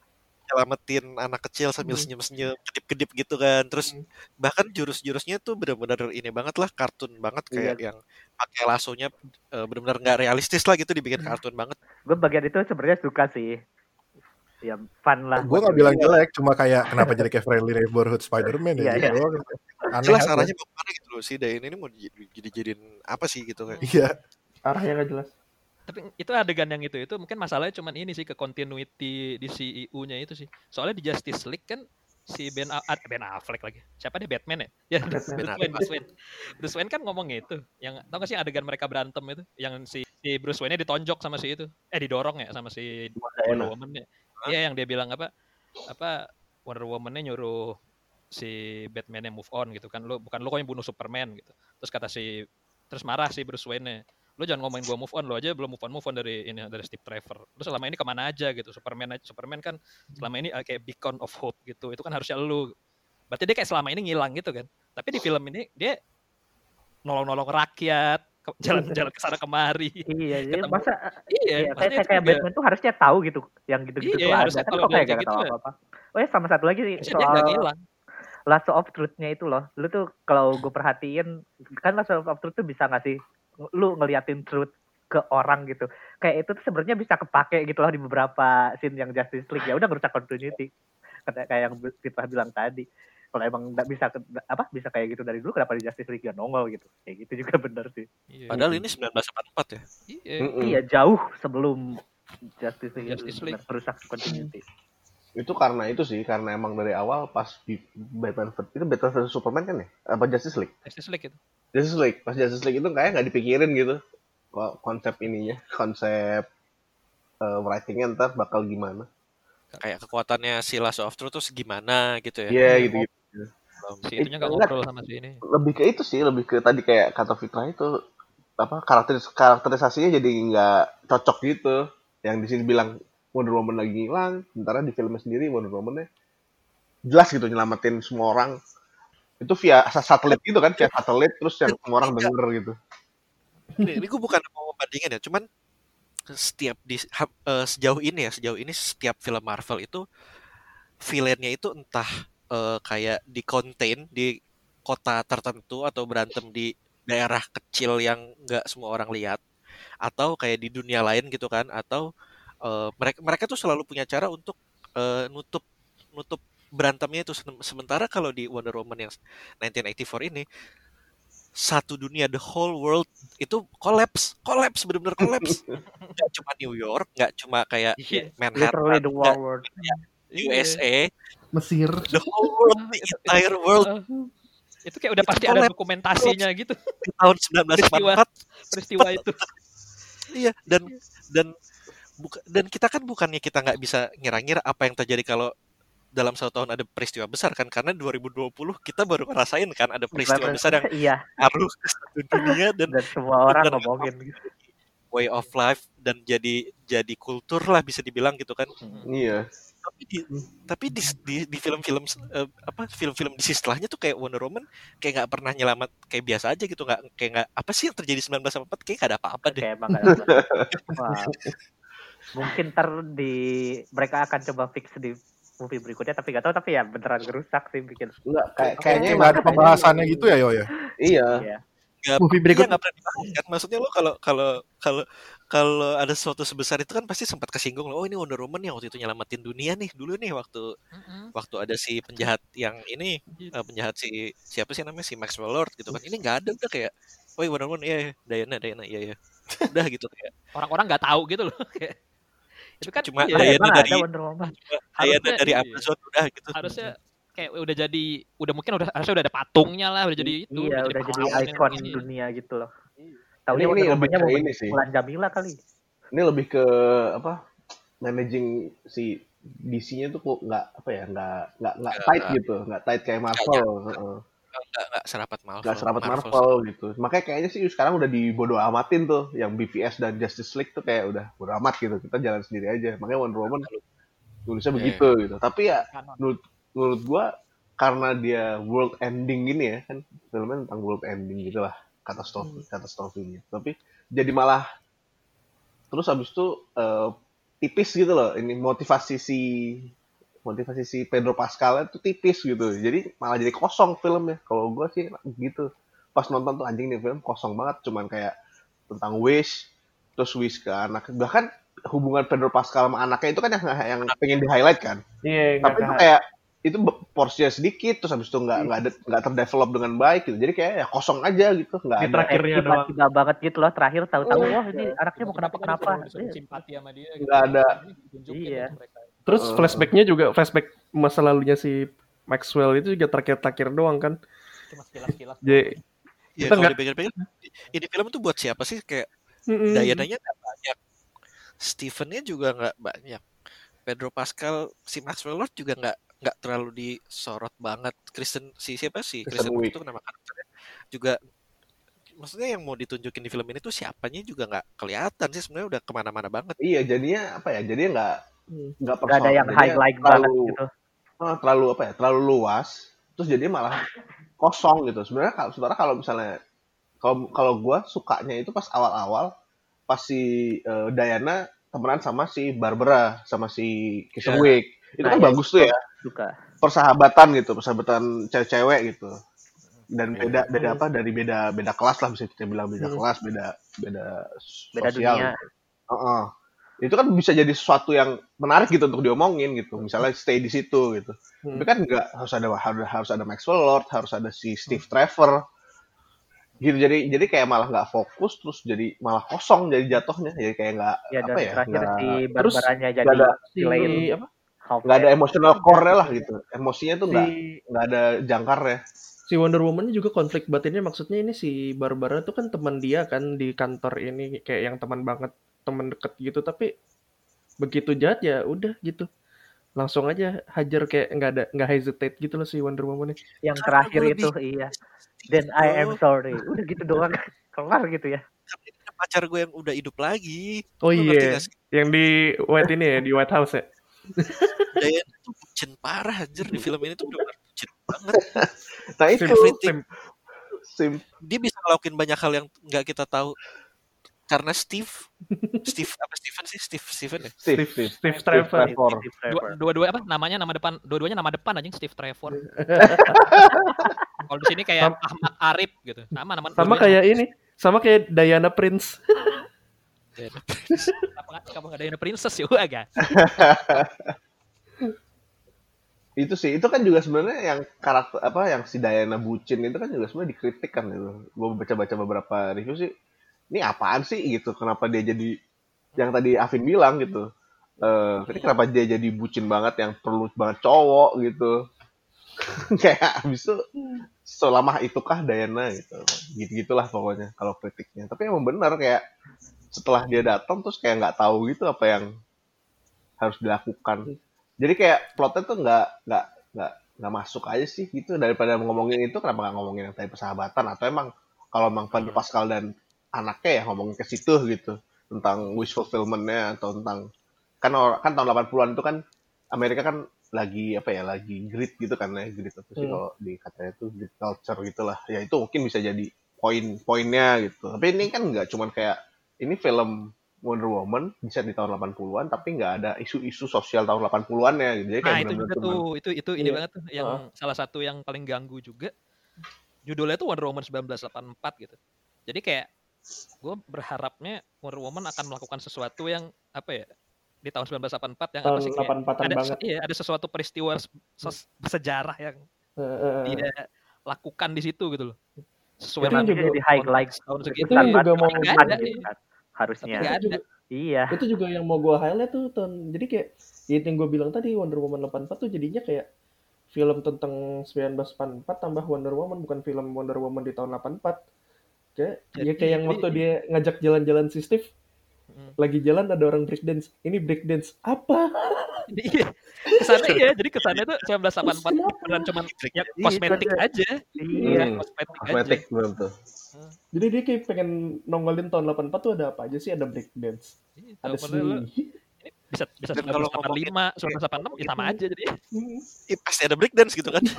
nyelamatin anak kecil sambil Hmm. senyum-senyum, kedip-kedip gitu kan. Terus Hmm. bahkan jurus-jurusnya tuh benar-benar ini banget lah, kartun banget kayak Iya. yang pakai lasonya eh, benar-benar nggak realistis lah gitu dibikin Hmm. kartun banget. gue bagian itu sebenarnya suka sih ya fun lah gue nggak bilang jelek, cuma kayak kenapa jadi kayak friendly neighborhood Spider-Man Iya, ya iya. gitu doang. Aneh Jelas aja. arahnya mau ke mana gitu loh si Diana ini mau jadi jadi jadiin apa sih gitu kayak. Iya. Arahnya nggak jelas. Tapi itu adegan yang itu itu mungkin masalahnya cuman ini sih ke continuity di CEU-nya itu sih. Soalnya di Justice League kan si Ben A- Ben Affleck lagi. Siapa dia Batman ya? Ya Batman. Bruce Wayne, Bruce Wayne. Bruce Wayne kan ngomong itu. Yang tau gak sih adegan mereka berantem itu yang si, si Bruce Wayne ditonjok sama si itu. Eh didorong ya sama si Wonder Woman ya. Iya yang dia bilang apa? Apa Wonder Woman-nya nyuruh si Batman-nya move on gitu kan. Lu bukan lu kok yang bunuh Superman gitu. Terus kata si terus marah si Bruce Wayne-nya lu jangan ngomongin gua move on lu aja belum move on move on dari ini dari Steve Trevor. Lu selama ini ke mana aja gitu Superman aja Superman kan selama ini uh, kayak beacon of hope gitu itu kan harusnya lu. Berarti dia kayak selama ini ngilang gitu kan. Tapi di film ini dia nolong-nolong rakyat jalan-jalan [laughs] ke sana kemari. Iya jadi Ketemu. masa iya iya, kayak kayak Batman tuh harusnya tahu gitu yang gitu-gitu Iya, tuh ada. tapi kalau kok kayak gak tahu gitu apa-apa? Oh ya sama satu lagi nggak soal ngilang. Lasso of Truth-nya itu loh. Lu tuh kalau gue perhatiin kan Lasso of Truth tuh bisa ngasih lu ngeliatin truth ke orang gitu kayak itu tuh sebenarnya bisa kepake gitu loh di beberapa scene yang Justice League ya udah ngerusak continuity kayak kayak yang kita bilang tadi kalau emang nggak bisa apa bisa kayak gitu dari dulu kenapa di Justice League gak nongol gitu kayak gitu juga [laughs] bener sih Iya. Padahal ini 1944 ya. Iya. Iya jauh sebelum Justice League, Justice itu League. merusak continuity [clears throat] Itu karena itu sih, karena emang dari awal pas di Batman itu Batman vs Superman kan ya? Apa Justice League? Justice League itu Justice League, pas Justice League itu kayak nggak dipikirin gitu kok konsep ininya, konsep eh, writingnya ntar bakal gimana. Kayak kekuatannya si Lasso of Truth tuh segimana gitu ya. Iya gitu, gitu. si itunya nggak Enggak. ngobrol sama si ini Lebih ke itu sih, lebih ke tadi kayak kata Fitra itu apa karakteris karakterisasinya jadi nggak cocok gitu. Yang di sini bilang Wonder Woman lagi hilang, sementara di filmnya sendiri Wonder Woman-nya jelas gitu nyelamatin semua orang. Itu via sa- satelit gitu kan, via satelit terus yang semua orang denger gitu. Ini, ini gue bukan mau membandingin ya, cuman setiap di eh, sejauh ini ya, sejauh ini setiap film Marvel itu villainnya itu entah eh, kayak di contain di kota tertentu atau berantem di daerah kecil yang nggak semua orang lihat atau kayak di dunia lain gitu kan atau eh, mereka mereka tuh selalu punya cara untuk eh, nutup nutup berantemnya itu Sem- sementara kalau di Wonder Woman yang 1984 ini satu dunia the whole world itu collapse collapse benar-benar collapse. [laughs] Nggak cuma New York nggak cuma kayak Iya. literally Manhattan the nggak world. USA Mesir. the whole world the entire world. Itu kayak udah Itu pasti ada dokumentasinya gitu. Di tahun 1944 peristiwa itu. Iya dan dan buka, dan kita kan bukannya kita nggak bisa ngira-ngira apa yang terjadi kalau dalam satu tahun ada peristiwa besar kan karena 2020 kita baru ngerasain kan ada peristiwa besar yang iya. ke satu dunia [laughs] dan dan semua orang dan- ngomongin gitu. Way of life dan jadi jadi kultur lah bisa dibilang gitu kan. Iya. tapi di tapi di di, di film-film eh, apa film-film di setelahnya tuh kayak Wonder Woman kayak nggak pernah nyelamat kayak biasa aja gitu nggak kayak nggak apa sih yang terjadi 1984 kayak nggak ada apa-apa deh. Kayak emang gak ada apa. [laughs] Mungkin ntar di mereka akan coba fix di movie berikutnya tapi gak tahu tapi ya beneran gerusak sih bikin. Enggak, kayak Kayak kayaknya nggak ada pembahasannya gitu ya yo ya. Iya. Iya. nggak Movie iya, berikut nggak pernah dibahas. Kan maksudnya lo kalau kalau kalau kalau ada sesuatu sebesar itu kan pasti sempat kesinggung lo oh ini Wonder Woman yang waktu itu nyelamatin dunia nih dulu nih waktu Mm-mm. waktu ada si penjahat yang ini eh, penjahat si siapa sih namanya? Si Maxwell Lord gitu kan. Ini nggak ada udah kayak oh iya Wonder Woman iya iya Diana Diana iya iya. [laughs] Udah gitu kayak. Orang-orang nggak tahu gitu loh [laughs] Kayak, itu kan Cuma iya, emang dari ada Wonder Woman Diana Harusnya dari iya. Amazon udah gitu harusnya kayak udah jadi udah mungkin udah harusnya udah ada patungnya lah udah jadi itu iya udah jadi yang ikon ini. dunia gitu loh Ini- Tahunya ini Wonder lebih ke ini sih. Mulan Jamila kali Ini lebih ke apa? Managing si DC-nya tuh kok nggak apa ya nggak nggak nggak Nggak- tight gitu nggak tight kayak Marvel Nggak nggak serapat Marvel. Nggak serapat Marvel gitu. Makanya kayaknya sih sekarang udah dibodo amatin tuh yang BVS dan Justice League tuh kayak udah bodo amat gitu. Kita jalan sendiri aja. Makanya Wonder Woman tulisnya Iya. begitu gitu. Tapi ya menurut menurut gua karena dia world ending gini ya kan filmnya tentang world ending gitu lah katastrofi katastrofinya. Tapi jadi malah terus habis itu eh, tipis gitu loh ini motivasi si motivasi si Pedro Pascal itu tipis gitu. Jadi malah jadi kosong filmnya. Kalau gua sih gitu. Pas nonton tuh anjing nih film kosong banget. Cuman kayak tentang wish terus wish ke anak. Bahkan hubungan Pedro Pascal sama anaknya itu kan yang yang pengen di highlight kan? Iya, tapi itu kayak itu porsinya sedikit terus habis itu nggak nggak ada nggak terdevelop dengan baik gitu. Jadi kayak ya kosong aja gitu. Nggak ada terakhir. Akhirnya Kayak doang. tiba-tiba banget gitu loh terakhir tahu-tahu Oh, wah ini anaknya mau kenapa kenapa simpati sama dia gitu. Nggak ada. Iya. Terus Eh. flashbacknya juga flashback masa lalunya si Maxwell itu juga terakhir-terakhir doang kan. cuma sekilas-sekilas Jadi ya Kita kalau nggak- dipikir-pikir ini film tuh buat siapa sih? Kayak mm-mm. Diana-nya nggak banyak. Steven-nya juga nggak banyak. Pedro Pascal si Maxwell Lord juga nggak nggak terlalu disorot banget. Kristen si siapa sih? Kristen Kristen itu nama karakternya. Juga maksudnya yang mau ditunjukin di film ini tuh siapanya juga nggak kelihatan sih. Sebenarnya udah ke mana-mana banget. Iya jadinya apa ya? Jadinya nggak Hmm. nggak nggak ada yang Jadinya highlight terlalu, banget gitu ah, terlalu apa ya terlalu luas terus jadinya malah kosong gitu sebenarnya kalau saudara kalau misalnya kalau kalau gue sukanya itu pas awal-awal pas si eh, Diana temenan sama si Barbara sama si Kristen Ya. Wiig itu Nah, kan ya, bagus tuh ya suka persahabatan gitu persahabatan cewek-cewek gitu dan Ya. beda beda apa dari beda beda kelas lah bisa kita bilang beda Hmm. kelas beda beda beda sosial dunia gitu. Heeh. Itu kan bisa jadi sesuatu yang menarik gitu untuk diomongin gitu. Misalnya stay di situ gitu. Hmm. tapi kan nggak harus ada harus, ada Maxwell Lord harus ada si Steve Trevor. Gitu. Jadi jadi kayak malah nggak fokus terus jadi malah kosong jadi jatuhnya. Jadi kayak nggak ya apa ya terakhir nggak si Terus jadi nggak ada si apa? Nggak ada emotional core lah gitu. Emosinya tuh Si nggak nggak ada jangkarnya. si Wonder Woman juga konflik batinnya. Maksudnya ini si Barbara tuh kan teman dia kan di kantor ini kayak yang teman banget teman deket gitu tapi begitu jahat ya udah gitu. Langsung aja hajar kayak nggak ada nggak hesitate gitu loh si Wonder Woman yang Karena terakhir itu lebih- iya then I am sorry. Udah gitu doang [laughs] kelar gitu ya. Pacar gue yang udah hidup lagi. Oh iya sih? yang di White ini ya di White House ya? [laughs] Diana tuh bucin parah anjir. Di film ini tuh udah bucin banget. Nah itu. Sim- sim. Dia bisa ngelakuin banyak hal yang nggak kita tahu karena Steve Steve apa Steven sih? Steve Steven ya? Steve Steve, Steve Steve Trevor. Trevor. Dua-dua apa? Namanya nama depan dua-duanya nama depan anjing Steve Trevor. [laughs] Kalau di sini kayak Sam- Ahmad Arif gitu. Nama nama sama kayak ini sama kayak Diana Prince. Diana nggak kenapa nggak Diana Princess ya? Agak. [laughs] itu sih itu kan juga sebenarnya yang karakter apa yang si Diana bucin itu kan juga sebenarnya dikritik kan itu. Gue baca-baca beberapa review sih ini apaan sih? gitu. Kenapa dia jadi yang tadi Afin bilang gitu. Eh ini kenapa dia jadi bucin banget yang perlu banget cowok? gitu. [laughs] Kayak habis itu selama itukah Diana? gitu. Gitu gitulah pokoknya kalau kritiknya. Tapi emang benar kayak setelah dia datang terus kayak nggak tahu gitu apa yang harus dilakukan. Jadi kayak plotnya tuh nggak nggak nggak nggak masuk aja sih gitu. Daripada ngomongin itu kenapa nggak ngomongin yang tadi persahabatan? Atau emang kalau emang Pedro Pascal dan anaknya ya ngomongin ke situ gitu tentang wish fulfillment-nya atau tentang kan or- kan tahun 80-an itu kan Amerika kan lagi apa ya lagi grit gitu kan ya grit apa sih Hmm. kalau di katanya itu grit culture gitulah ya itu mungkin bisa jadi poin-poinnya gitu tapi ini kan nggak cuman kayak ini film Wonder Woman bisa di tahun 80-an tapi nggak ada isu-isu sosial tahun 80-an ya gitu jadi kayak Nah itu bener-bener juga cuman tuh, itu itu ini Iya. banget tuh, yang salah satu yang paling ganggu juga. Judulnya tuh Wonder Woman 1984 gitu. Jadi kayak gue berharapnya Wonder Woman akan melakukan sesuatu yang apa ya di tahun 1984 yang apa tahun sih kayak 84-an ada banget iya ada sesuatu peristiwa s- ses- sejarah yang eh. dia lakukan di situ gitu loh. Sesuai Itu dengan juga- jadi highlight tahun segitu. itu ya. juga mau ada, gitu Tapi harusnya itu juga iya itu juga yang mau gue highlight tuh ton jadi kayak ya itu yang gue bilang tadi Wonder Woman 84 tuh jadinya kayak film tentang 1984 tambah Wonder Woman bukan film Wonder Woman di tahun 84 kayak ya Jadi- kayak yang jadi- waktu dia ngajak jalan-jalan si Steve Hmm. lagi jalan ada orang breakdance ini breakdance apa [laughs] Iya, kesannya iya. Jadi kesannya tuh 1984 Terus beneran cuma ya, Iya, kosmetik ada. aja. iya Hmm, Kosmetik aja. kosmetik bener tuh jadi dia kayak pengen nongolin tahun 84 tuh ada apa aja sih ada breakdance Iya, ada seni bisa bisa Dan kalau 1985, 1986 ya sama aja jadi. Hmm. Pasti ada breakdance gitu kan [laughs]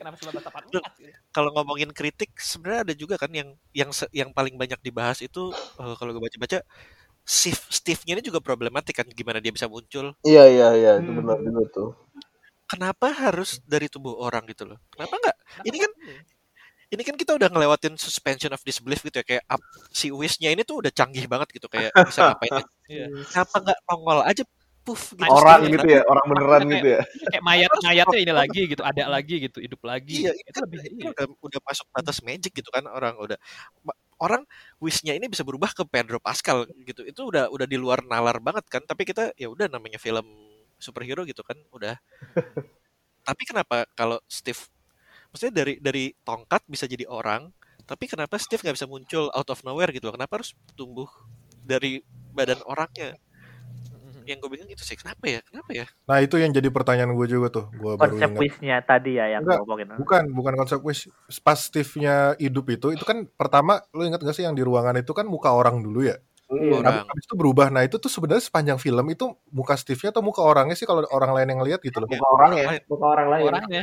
Kenapa 1984 gitu? kalau ngomongin kritik sebenarnya ada juga kan yang yang yang paling banyak dibahas itu eh, kalau gue baca-baca Steve Steve-nya ini juga problematik kan gimana dia bisa muncul iya iya iya itu Hmm. benar juga tuh kenapa harus dari tubuh orang gitu loh kenapa enggak ini kan ini kan kita udah ngelewatin suspension of disbelief gitu ya kayak up, si Wish-nya ini tuh udah canggih banget gitu kayak [laughs] bisa ngapain aja. Iya. kenapa nggak nongol aja puff gitu orang gitu ya orang beneran gitu ya [laughs] Kayak mayat-mayatnya ini lagi gitu, ada lagi gitu, hidup lagi. Iya, itu itu, lebih itu iya. udah, udah masuk batas magic gitu kan orang udah orang wishnya ini bisa berubah ke Pedro Pascal gitu. Itu udah udah di luar nalar banget kan. Tapi kita ya udah namanya film superhero gitu kan, udah. [laughs] tapi kenapa kalau Steve maksudnya dari dari tongkat bisa jadi orang, tapi kenapa Steve nggak bisa muncul out of nowhere gitu loh? Kenapa harus tumbuh dari badan orangnya? Yang gue bingung itu sih, kenapa ya? Kenapa ya? Nah itu yang jadi pertanyaan gue juga tuh. Gue baru konsep ingat. wishnya tadi ya yang Enggak, ngomongin Bukan, bukan konsep wish. Pas Steve-nya hidup itu, itu kan pertama, lu ingat gak sih yang di ruangan itu kan muka orang dulu ya? Iya. Tapi Orang. habis itu berubah. Nah itu tuh sebenarnya sepanjang film itu muka Steve-nya atau muka orangnya sih kalau orang lain yang lihat gitu loh. muka orang ya muka orang lain Orangnya.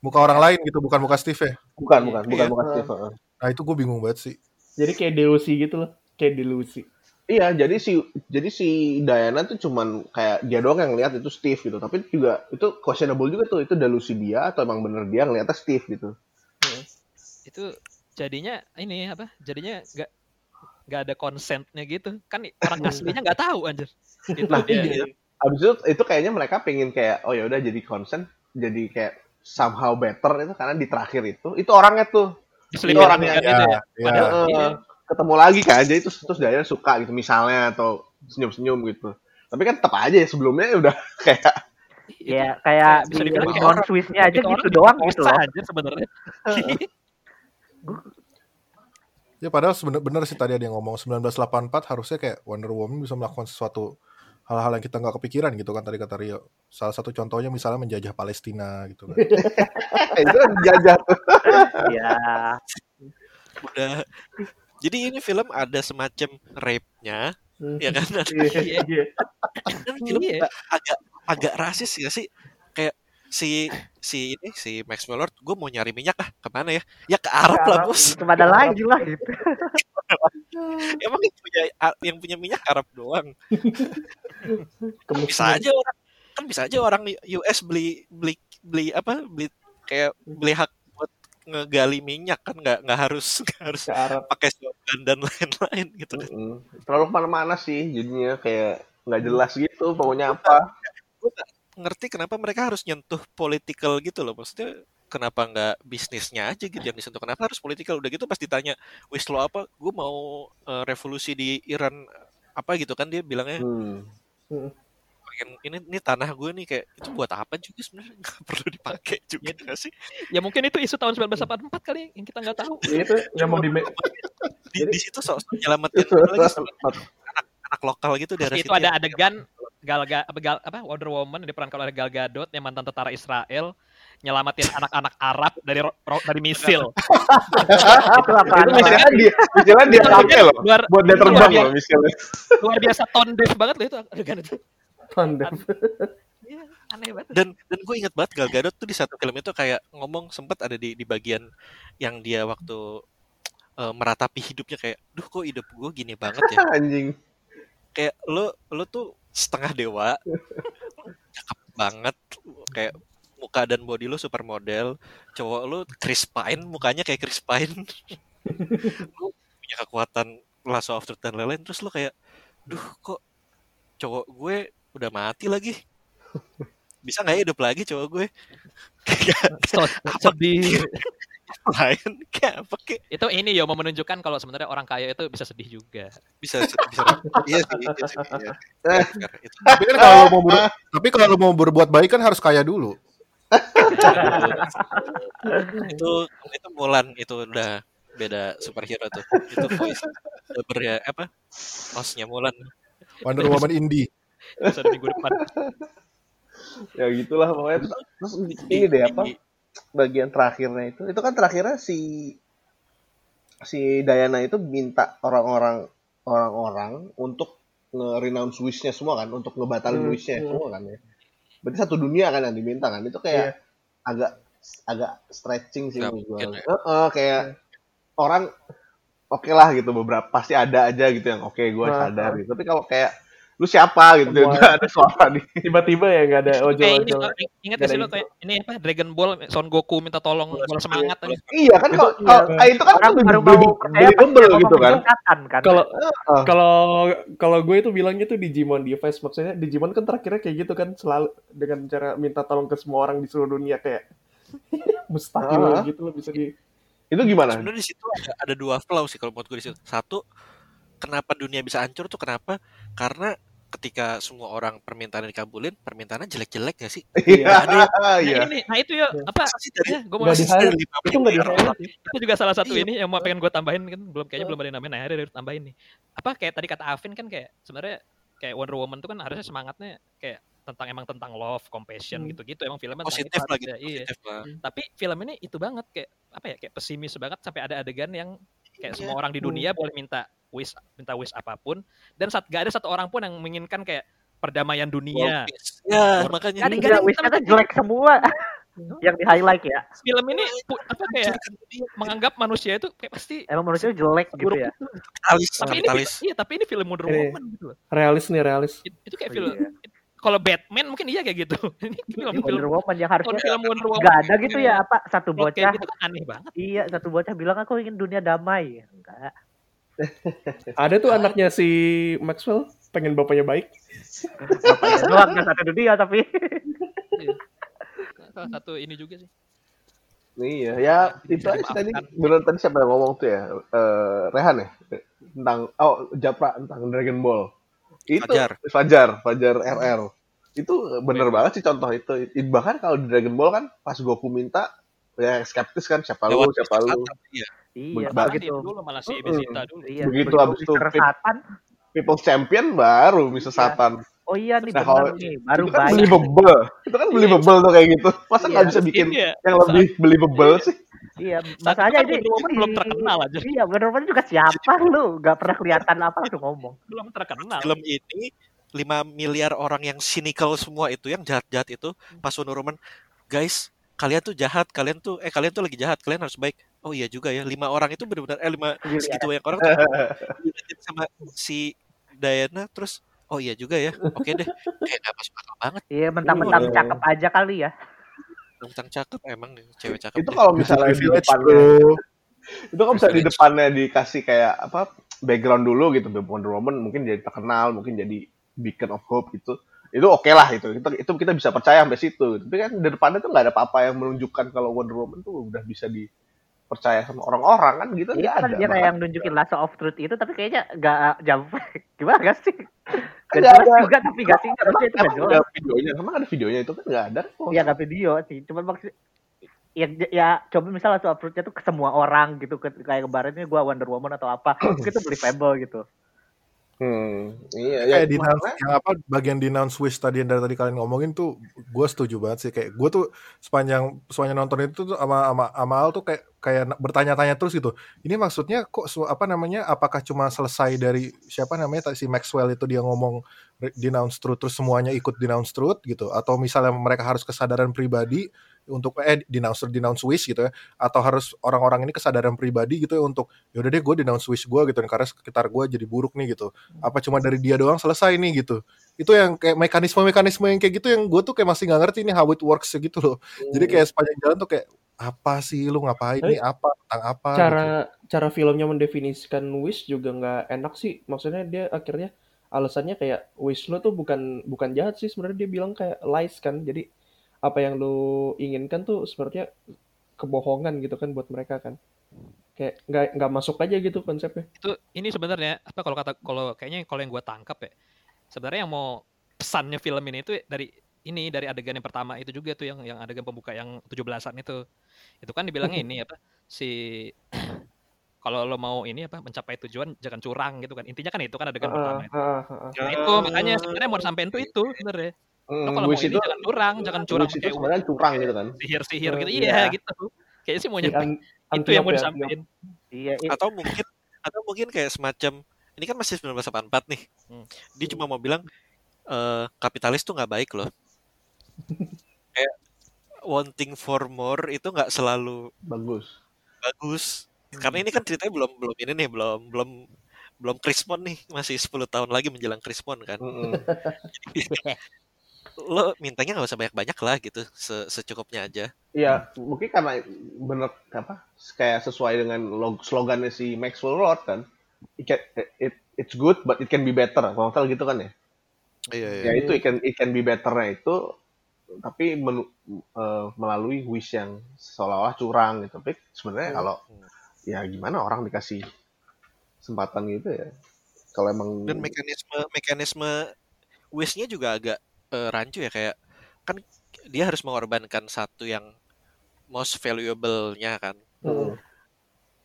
Muka orang lain gitu, bukan muka Steve ya. bukan bukan bukan Iya. bukan Steve heeh. Nah itu gue bingung banget sih. jadi kayak delusi gitu loh kayak delusi Iya, jadi si jadi si Diana tuh cuman kayak dia doang yang lihat itu Steve gitu. Tapi juga itu questionable juga tuh itu delusi dia atau emang bener dia ngeliatnya Steve gitu. Itu jadinya ini apa? Jadinya nggak nggak ada consentnya gitu. Kan orang aslinya nggak tahu anjir. Itu Nah, dia. iya. Abis itu itu kayaknya mereka pengen kayak oh ya udah jadi consent jadi kayak somehow better itu karena di terakhir itu itu orangnya tuh Diselipin orangnya, kan gitu ya. ya. Padahal Eh, iya. Ketemu lagi kan jadi terus terus Diana suka gitu misalnya atau senyum-senyum gitu. Tapi kan tetap aja ya sebelumnya udah [laughs] kayak ya kayak bisa di non swissnya aja Itu gitu doang gitu loh anjir sebenarnya. [laughs] Ya padahal bener-bener sih tadi ada yang ngomong 1984 harusnya kayak Wonder Woman bisa melakukan sesuatu hal-hal yang kita nggak kepikiran gitu kan tadi kata Rio. Salah satu contohnya misalnya menjajah Palestina gitu kan. [laughs] itu kan jajah tuh. ya Udah. Jadi ini film ada semacam rape-nya, Hmm. ya kan? Iya, iya. [laughs] Dan film Iya. agak agak rasis ya sih. Kayak si si ini si Max Miller gue mau nyari minyak ah ke mana ya? Ya ke Arab lah bos. Ke mana lagi lah gitu. [laughs] Emang yang punya yang punya minyak Arab doang? [laughs] Bisa aja orang kan bisa aja orang US beli beli beli apa beli kayak beli hak ngegali minyak kan nggak nggak harus [laughs] nggak harus pakai slogan dan lain-lain gitu kan. Mm-mm. Terlalu ke mana-mana sih jadinya kayak nggak jelas gitu pokoknya apa. gue ngerti kenapa mereka harus nyentuh political gitu loh. Maksudnya kenapa nggak bisnisnya aja gitu yang disentuh? Kenapa harus political? Udah gitu pas ditanya wish lo apa? Gue mau eh, revolusi di Iran apa? gitu kan dia bilangnya. Hmm. Yang ini ini tanah gue nih kayak itu buat apa juga sebenarnya [laughs] nggak perlu dipakai [laughs] juga nggak sih Ya mungkin itu isu tahun 1984 kali yang kita nggak tahu. Ya, [laughs] itu yang mau di di, di situ sok nyelamatin lagi sama anak anak lokal gitu daerah Itu situ ada yang- adegan Gal, Ga- apa, Gal- apa Wonder Woman diperankan oleh Gal Gadot yang mantan tentara Israel nyelamatin anak-anak Arab dari dari misil. itu misalnya dia, misalnya dia pakai loh. Buat dia terbang loh misalnya. luar biasa tone deaf banget loh itu adegan itu. Tandem. Iya, aneh banget. dan dan gue inget banget Gal Gadot tuh di satu film itu kayak ngomong sempet ada di di bagian yang dia waktu eh, meratapi hidupnya kayak duh kok hidup gue gini banget ya [laughs] Anjing. kayak lo lo tuh setengah dewa cakep banget kayak muka dan body lo supermodel cowok lo Chris Pine mukanya kayak Chris Pine [laughs] lo punya kekuatan lasso of truth dan lain-lain terus lo kayak duh kok cowok gue udah mati lagi. Bisa nggak ya hidup lagi cowok gue? So, [laughs] sedih. lain? Kayak apa kayak? Itu ini ya mau menunjukkan kalau sebenarnya orang kaya itu bisa sedih juga. bisa bisa iya sih iya sih iya. itu. Tapi kan kalau mau ber- tapi kalau mau berbuat baik kan harus kaya dulu. itu itu Mulan itu udah beda superhero tuh. Itu voice dubber ya apa? Hostnya Mulan. Wonder Woman indie. Bisa di minggu depan. Ya gitulah pokoknya. Terus, ini deh apa? Bagian terakhirnya itu, itu kan terakhirnya si si Diana itu minta orang-orang orang-orang untuk nge-renounce wish-nya semua kan, untuk ngebatalin Hmm, wish-nya hmm. semua kan ya. Berarti satu dunia kan yang diminta kan. Itu kayak agak agak stretching sih menurut gua. ya. Heeh, kayak orang oke lah gitu beberapa pasti ada aja gitu yang oke gue Nah, sadar gitu. Tapi kalau kayak lu siapa? Gitu. Semua- ada suara di Tiba-tiba ya nggak ada Kayak ini, ingat gak sih lo kayak ini apa Dragon Ball Son Goku minta tolong bola semangat aja. Iya kan kalau iya. itu kan baru mau percaya pas believable dia gitu kan. Kalau kalau kalau gue itu bilangnya tuh Digimon device. Maksudnya Digimon kan terakhirnya kayak gitu kan selalu dengan cara minta tolong ke semua orang di seluruh dunia kayak [laughs] mustahil Ah. gitu loh bisa di Itu gimana? sebenarnya di situ ada, ada dua flow sih kalau menurut gue di situ. Satu kenapa dunia bisa hancur tuh kenapa? Karena ketika semua orang permintaan dikabulin permintaannya jelek-jelek gak sih Iya, ada yang [laughs] Nah, iya. ini, nah itu ya apa? Masa sih dari Ya, gue mau Nggak di masa sih dari highlight. lima itu nggak di miliar highlight orang? ya. itu juga salah satu Iya. ini yang mau pengen gue tambahin kan belum kayaknya belum ada yang namanya nah ada harus tambahin nih apa kayak tadi kata Avin kan kayak sebenarnya kayak Wonder Woman tuh kan harusnya semangatnya kayak tentang emang tentang love compassion Hmm. gitu-gitu emang filmnya tentang positif lagi harusnya, iya positif lah tapi film ini itu banget kayak apa ya kayak pesimis banget sampai ada adegan yang kayak Iya. semua orang di dunia boleh minta wish minta wish apa pun. Dan saat gak ada satu orang pun yang menginginkan kayak perdamaian dunia. Ya makanya Ada gak ada gila, wishnya yang kan jelek semua. Yang di highlight ya. Film ini apa kayak menganggap manusia itu kayak pasti emang manusia jelek gitu buruk ya? kapitalis tapi ini iya tapi ini film Wonder Woman gitu loh. Realis nih realis. It- itu kayak Oh, film iya. Kalau Batman mungkin iya kayak gitu. [laughs] Ini film film Wonder Woman yang kalau harusnya film Wonder Woman nggak ada gitu ya apa? Satu bocah. kayak gitu kan aneh banget. Iya satu bocah bilang aku ingin dunia damai. Enggak. [laughs] Ada tuh anaknya si Maxwell pengen bapaknya baik. [laughs] Bapaknya doang satu dunia tapi. Salah satu ini juga sih. Iya, ya itu aja tadi. benar tadi siapa yang ngomong tuh ya? Eh, Rehan ya? Tentang oh Japra tentang Dragon Ball. Itu Fajar. Fajar, Fajar RR. Itu bener banget sih contoh itu. Bahkan kalau di Dragon Ball kan pas Goku minta ya skeptis kan siapa lu, lewat siapa lu. iya. iya begitu itu dulu malah si. Bezita dulu iya Begitu habis itu People's Champion baru bisa Iya. Satan. oh iya nih Nah, benar kalau- nih baru itu kan baik believable. Itu kan believable tuh kayak gitu. Masa nggak Iya. bisa bikin Ini ya, yang lebih believable sih? iya saat itu makanya kan ini ini- belum terkenal aja. iya Wonder Woman juga siapa lu? Nggak pernah kelihatan apa langsung ngomong. Belum terkenal. Film ini 5 miliar orang yang cynical semua itu yang jahat-jahat itu pas Wonder Woman guys kalian tuh jahat kalian tuh eh kalian tuh lagi jahat kalian harus baik. Oh iya juga ya lima orang itu benar-benar eh lima Miliar. segitu banyak orang tuh [laughs] sama si Diana terus oh iya juga ya oke deh kayak gak masuk akal banget. Iya mentang-mentang Iya. cakep aja kali ya tentang cakep emang cewek cakep Itu kalau misalnya di depannya itu kan bisa di depannya dikasih kayak apa background dulu gitu Wonder Woman mungkin jadi terkenal mungkin jadi beacon of hope gitu. Itu oke lah itu kita itu kita bisa percaya sampai situ. Tapi kan di depannya tuh nggak ada apa-apa yang menunjukkan kalau Wonder Woman tuh udah bisa dipercaya sama orang-orang kan gitu Iya kan ada dia kayak yang nunjukin lasso of truth itu tapi kayaknya nggak jump [laughs] gimana gak sih Gak jelas ada. juga tapi gak sih harusnya itu gak Emang jelas. ada videonya, emang ada videonya itu kan nggak ada. kok. Iya gak video sih, cuma maksud ya, ya coba misalnya langsung approach-nya tuh ke semua orang gitu kayak kemarin ini gue Wonder Woman atau apa [clears throat] itu believable gitu Hmm, iya, ya. kayak denounce yang apa bagian denounce wish tadi yang dari tadi kalian ngomongin tuh gue setuju banget sih kayak gue tuh sepanjang sepanjang nonton itu tuh sama sama sama Al tuh kayak kayak bertanya-tanya terus gitu ini maksudnya kok apa namanya apakah cuma selesai dari siapa namanya si Maxwell itu dia ngomong denounce truth terus semuanya ikut denounce truth gitu atau misalnya mereka harus kesadaran pribadi untuk eh denounce denounce wish gitu ya atau harus orang-orang ini kesadaran pribadi gitu ya untuk yaudah deh gue denounce wish gue gitu karena sekitar gue jadi buruk nih gitu. Apa cuma dari dia doang selesai nih gitu. Itu yang kayak mekanisme-mekanisme yang kayak gitu yang gue tuh kayak masih nggak ngerti nih how it works gitu loh. Jadi kayak sepanjang jalan tuh kayak apa sih lu ngapain Tapi nih? Apa? Tentang apa? Cara gitu. cara filmnya mendefinisikan wish juga nggak enak sih. Maksudnya dia akhirnya alasannya kayak wish lo tuh bukan bukan jahat sih. Sebenarnya dia bilang kayak lies kan. Jadi apa yang lo inginkan tuh sebenarnya kebohongan gitu kan buat mereka kan. Kayak nggak nggak masuk aja gitu konsepnya. Itu ini sebenarnya apa kalau kata kalau kayaknya kalau yang gue tangkap ya sebenarnya yang mau pesannya film ini itu dari ini dari adegan yang pertama itu juga tuh yang yang adegan pembuka yang 17-an itu. Itu kan dibilangnya ini apa si [clears throat] kalau lo mau ini apa mencapai tujuan jangan curang gitu kan. Intinya kan itu kan adegan pertama. itu. Ah, ah, ah. Nah, itu makanya sebenarnya mau sampein tuh itu sebenarnya lo kalau mau wish ini itu, jangan curang jangan curang wish itu sebenarnya curang gitu kan. sihir-sihir gitu Iya. iya gitu kayaknya sih mau Si nyampe an- itu yang mau ya, disampaikan iya atau mungkin atau mungkin kayak semacam ini kan masih 1984 nih Hmm. dia cuma mau bilang eh, kapitalis tuh nggak baik loh [laughs] kayak wanting for more itu nggak selalu Bagus. bagus karena ini kan ceritanya belum belum ini nih belum belum belum Krismon nih masih 10 tahun lagi menjelang Krismon kan Mm-mm. [laughs] [laughs] lo mintanya nggak usah banyak-banyak lah gitu se- secukupnya aja Iya, mungkin karena bener apa kayak sesuai dengan log- slogannya si Maxwell Lord kan. It, can- it, it's good but it can be better. Kalau salah gitu kan ya. iya Ya itu it can, it can be betternya itu tapi menu- eh, melalui wish yang seolah-olah curang gitu. Tapi sebenarnya kalau ya gimana orang dikasih kesempatan gitu ya. Kalau emang dan mekanisme mekanisme wishnya juga agak eh, rancu ya kayak kan dia harus mengorbankan satu yang most valuable-nya kan. Mm.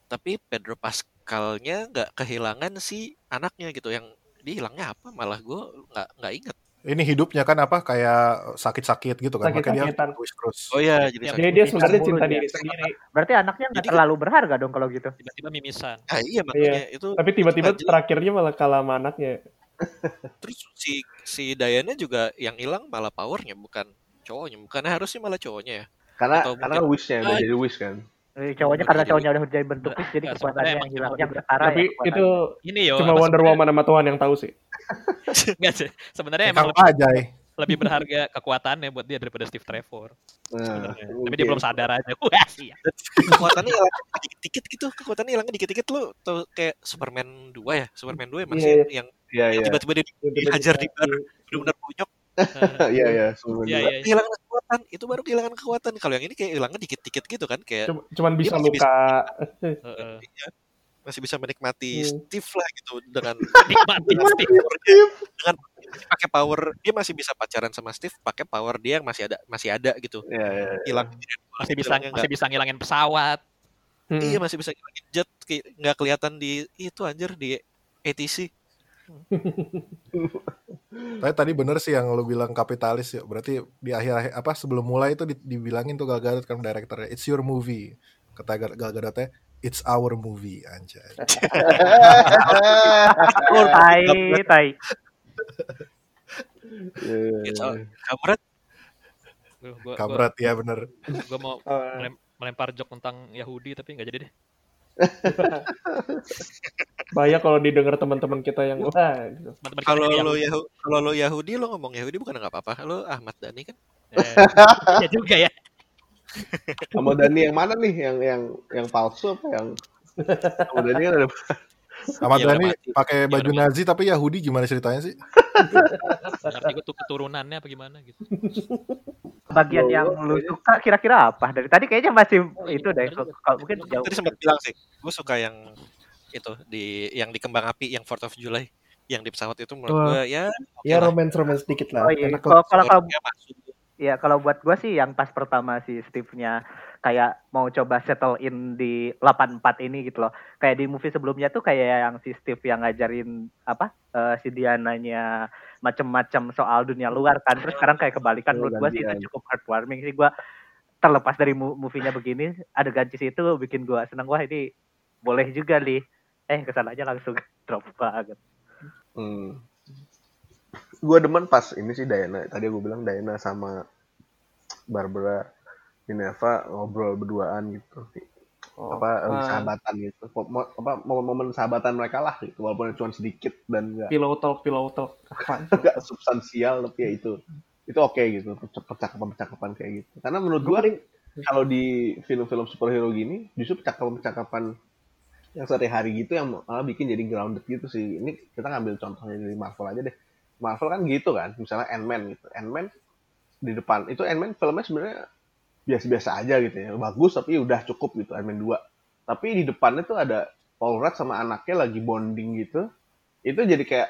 tapi Pedro Pascalnya nggak kehilangan si anaknya gitu. Yang dia hilangnya apa? Malah gue nggak nggak inget ini hidupnya kan apa? Kayak sakit-sakit gitu kan? Makanya dia terus oh ya jadi Iya, jadi dia sebenarnya cinta diri sendiri. Berarti anaknya nggak terlalu berharga dong kalau gitu? Tiba-tiba mimisan. Ah, iya makanya itu tapi tiba-tiba terakhirnya malah kalah sama anaknya terus si si Diana juga yang hilang malah powernya bukan cowoknya. Bukannya harusnya malah cowoknya ya? Karena Atau karena mungkin- wishnya udah Ah, jadi wish kan. Eh, cowoknya karena cowoknya udah jadi bentuk wish jadi kekuatannya yang emang hilang. Cuma yang gitu. setara tapi ya itu ini yo cuma Wonder Woman sama Tuhan yang tahu sih. Nggak sih sebenarnya emang Kang Ajay lebih berharga kekuatannya buat dia daripada Steve Trevor. Nah, sebenarnya. tapi dia belum sadar aja. [laughs] Wah iya. Kekuatannya hilang dikit-dikit gitu. Kekuatannya hilangnya dikit-dikit lu tuh kayak Superman 2 ya? Superman 2 ya masih Iya, yang Iya iya. tiba-tiba dia dihajar di bar benar-benar bonyok. [laughs] Iya iya. Iya, iya. kehilangan kekuatan. Itu baru kehilangan kekuatan. Kalau yang ini kayak hilangnya dikit-dikit gitu kan kayak Cuma- cuman bisa masih bisa- luka [laughs] Heeh. Iya, masih bisa menikmati Hmm. Steve lah gitu dengan [laughs] nikmati Steve dengan masih pakai power dia masih bisa pacaran sama Steve pakai power dia yang masih ada masih ada gitu. Iya iya. hilang masih bisa masih bisa ngilangin pesawat. Hmm. iya masih bisa ngilangin jet nggak kelihatan di itu anjir di ATC [laughs] tapi tadi bener sih yang lu bilang kapitalis ya. Berarti di akhir apa sebelum mulai itu di- dibilangin tuh Gal Gadot kan direkturnya it's your movie. Kata Gal Gadotnya it's our movie anjay. [laughs] Tai tai. It's gua, gua, kabret ya bener. gua mau melem- melempar jok tentang Yahudi tapi nggak jadi deh. [laughs] Bahaya kalau didengar teman-teman kita yang wah gitu. kalau lo Yahudi. Yahu kalau lo Yahudi lo ngomong Yahudi bukan nggak apa-apa. Lo Ahmad Dhani kan? Eh, iya juga ya Sama Dani yang mana nih? Yang yang yang palsu apa yang sama Dani kan ada Ahmad Iya, mati. pakai Iya, baju udah Nazi tapi Yahudi gimana ceritanya sih gue tuh keturunannya apa gimana gitu bagian yang lu suka kira-kira apa dari tadi kayaknya masih Oh, iya, itu deh kalau mungkin jauh tadi sempat bilang sih gue suka yang itu di yang di kembang api yang 4th of July yang di pesawat itu menurut gue ya Ya lah. romance romance dikit lah. Oh iya, kalau kalau. Ya kalau buat gua sih yang pas pertama si Steve-nya kayak mau coba settle in di 84 ini gitu loh. Kayak di movie sebelumnya tuh kayak yang si Steve yang ngajarin apa eh, si Diananya macem-macem soal dunia luar kan. Terus sekarang kayak kebalikan menurut gua sih itu cukup heartwarming sih gua terlepas dari movie-nya begini adegan cheese itu bikin gua seneng wah ini boleh juga nih. Eh ke sana aja langsung [laughs] drop banget. Hmm. Gue demen pas ini sih Diana. Tadi gue bilang Diana sama Barbara Minerva ngobrol berduaan gitu. Oh, apa ah, sahabatan gitu. Mo- apa momen-momen sahabatan mereka lah gitu. Walaupun cuma sedikit dan nggak pillow talk, pillow talk. Apaan? [laughs] nggak substansial tapi ya itu itu oke gitu percakapan-percakapan kayak gitu. Karena menurut gue kalau di film-film superhero gini justru percakapan-percakapan yang sehari-hari gitu yang malah bikin jadi grounded gitu sih. Ini kita ngambil contohnya dari Marvel aja deh. Marvel kan gitu kan, misalnya Ant-Man gitu. Ant-Man di depan itu Ant-Man filmnya sebenarnya biasa-biasa aja gitu ya. Bagus tapi udah cukup gitu Ant-Man 2. Tapi di depannya tuh ada Paul Rudd sama anaknya lagi bonding gitu. Itu jadi kayak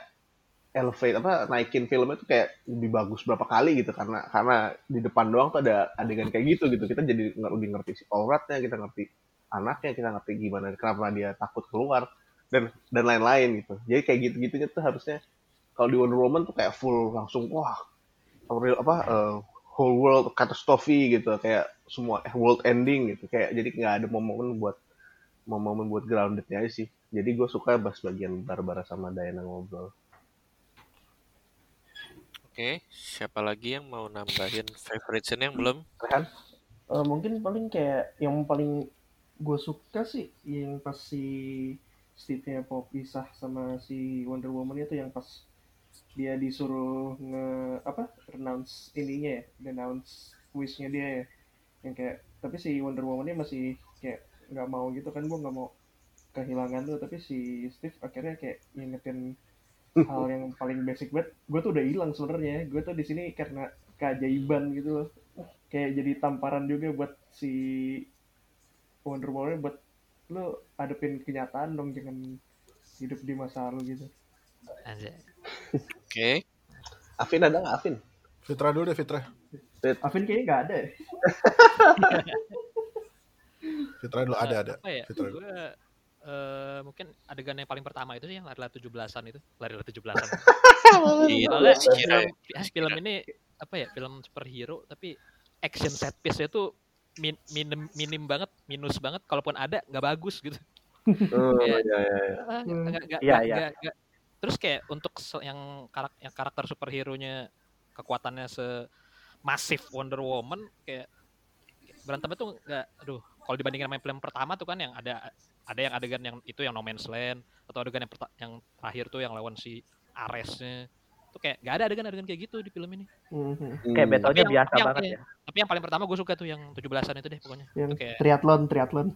elevate apa naikin filmnya tuh kayak lebih bagus berapa kali gitu karena karena di depan doang tuh ada adegan kayak gitu gitu kita jadi lebih ngerti si Paul Rudd-nya kita ngerti anaknya kita ngerti gimana kenapa dia takut keluar dan dan lain-lain gitu jadi kayak gitu gitunya tuh harusnya kalau di Wonder Woman tuh kayak full langsung wah real apa eh, whole world catastrophe gitu kayak semua eh, world ending gitu. Kayak jadi nggak ada momen buat momen buat groundednya aja sih. Jadi gue suka bahas bagian Barbara sama Diana ngobrol. Oke, siapa lagi yang mau nambahin favorite scene yang belum? Rehan? Eh, mungkin paling kayak yang paling gue suka sih yang pas si Steve-nya pisah sama si Wonder Woman itu yang pas dia disuruh nge apa renounce ininya ya renounce wish-nya dia ya. Yang kayak tapi si Wonder Woman-nya masih kayak nggak mau gitu kan gue nggak mau kehilangan tuh. Tapi si Steve akhirnya kayak ngingetin [laughs] hal yang paling basic banget. Gue tuh udah hilang sebenarnya. Gue tuh di sini karena keajaiban gitu loh. Kayak jadi tamparan juga buat si Wonder Woman buat lu hadepin kenyataan dong jangan hidup di masa lalu gitu. Anjay. Oke, Afin ada nggak Afin Fitra dulu deh Fitra. Avin kayaknya nggak ada [laughs] ya Fitra dulu ada ada. Apa ya? Fitra. Gue eh, mungkin adegan yang paling pertama itu sih yang lari-lari 17-an itu. Lari-lari 17-an. [laughs] Iya, Soalnya kira film, film ini apa ya? Film superhero tapi action set piece-nya tuh min- minim minim banget, minus banget. Kalaupun ada nggak bagus gitu. oh, Iya. iya, iya, iya. Nggak- nggak- nggak- Terus kayak untuk yang karakter, yang karakter superhero-nya kekuatannya se masif Wonder Woman kayak berantemnya tuh nggak aduh kalau dibandingin sama film pertama tuh kan yang ada ada yang adegan yang itu yang No Man's Land atau adegan yang yang terakhir tuh yang lawan si Aresnya tuh kayak nggak ada adegan-adegan kayak gitu di film ini Mhm. Kayak Hmm. battle-nya yang- biasa yang- banget ya. tapi yang paling pertama gue suka tuh yang 17-an itu deh pokoknya yang itu kayak triathlon triathlon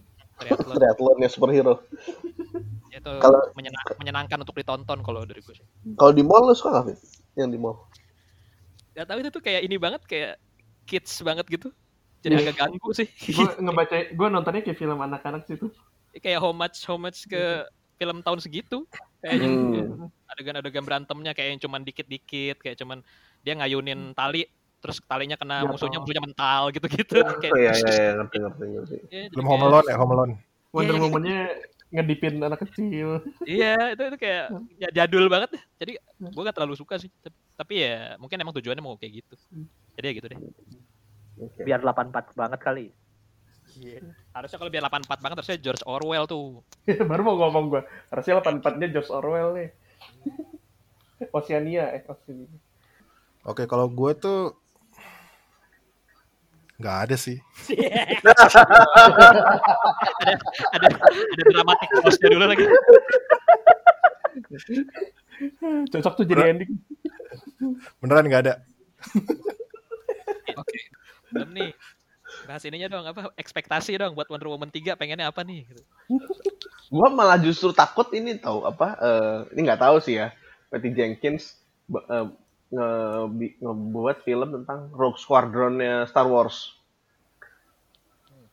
triathlon Triathlonnya superhero. [laughs] itu Kalau- menyenang- menyenangkan untuk ditonton kalau dari gue sih Kalau di mall lu suka nggak? Yang di mall? Gak tahu itu tuh kayak ini banget kayak kids banget gitu. Jadi Iya. agak ganggu sih. [laughs] gue ngebaca gue nontonnya kayak film anak-anak sih tuh kayak how much how much ke film tahun segitu. Kayaknya Hmm. adegan-adegan berantemnya kayak yang cuman dikit-dikit, kayak cuman dia ngayunin tali terus talinya kena Jatuh. musuhnya musuhnya mental gitu-gitu Oh [laughs] kayak iya, iya, iya, ngerti, ngerti, ngerti. Iya, Belum kayak- Home Alone ya Home Alone. Wonder Iya, Woman-nya ngedipin anak kecil Iya, itu itu kayak ya jadul banget deh. Jadi gue gak terlalu suka sih. Tapi, tapi ya mungkin emang tujuannya mau kayak gitu. Jadi ya gitu deh. Oke. Biar 84 banget kali. Harusnya kalau biar 84 banget harusnya George Orwell tuh. [laughs] baru mau ngomong gue harusnya 84 nya George Orwell nih [laughs] Oceania eh Oceania Oke kalau gue tuh nggak ada sih. ada ada dramatik pause-nya dulu lagi. cocok tuh jadi ending Beneran nggak ada. Oke. Belum nih. Bahas ininya dong apa ekspektasi dong buat Wonder Woman 3 pengennya apa nih gitu. Gua malah justru takut ini tahu apa? eh, ini nggak tahu sih ya. Patty Jenkins eh, nge, ngebuat film tentang Rogue Squadron-nya Star Wars.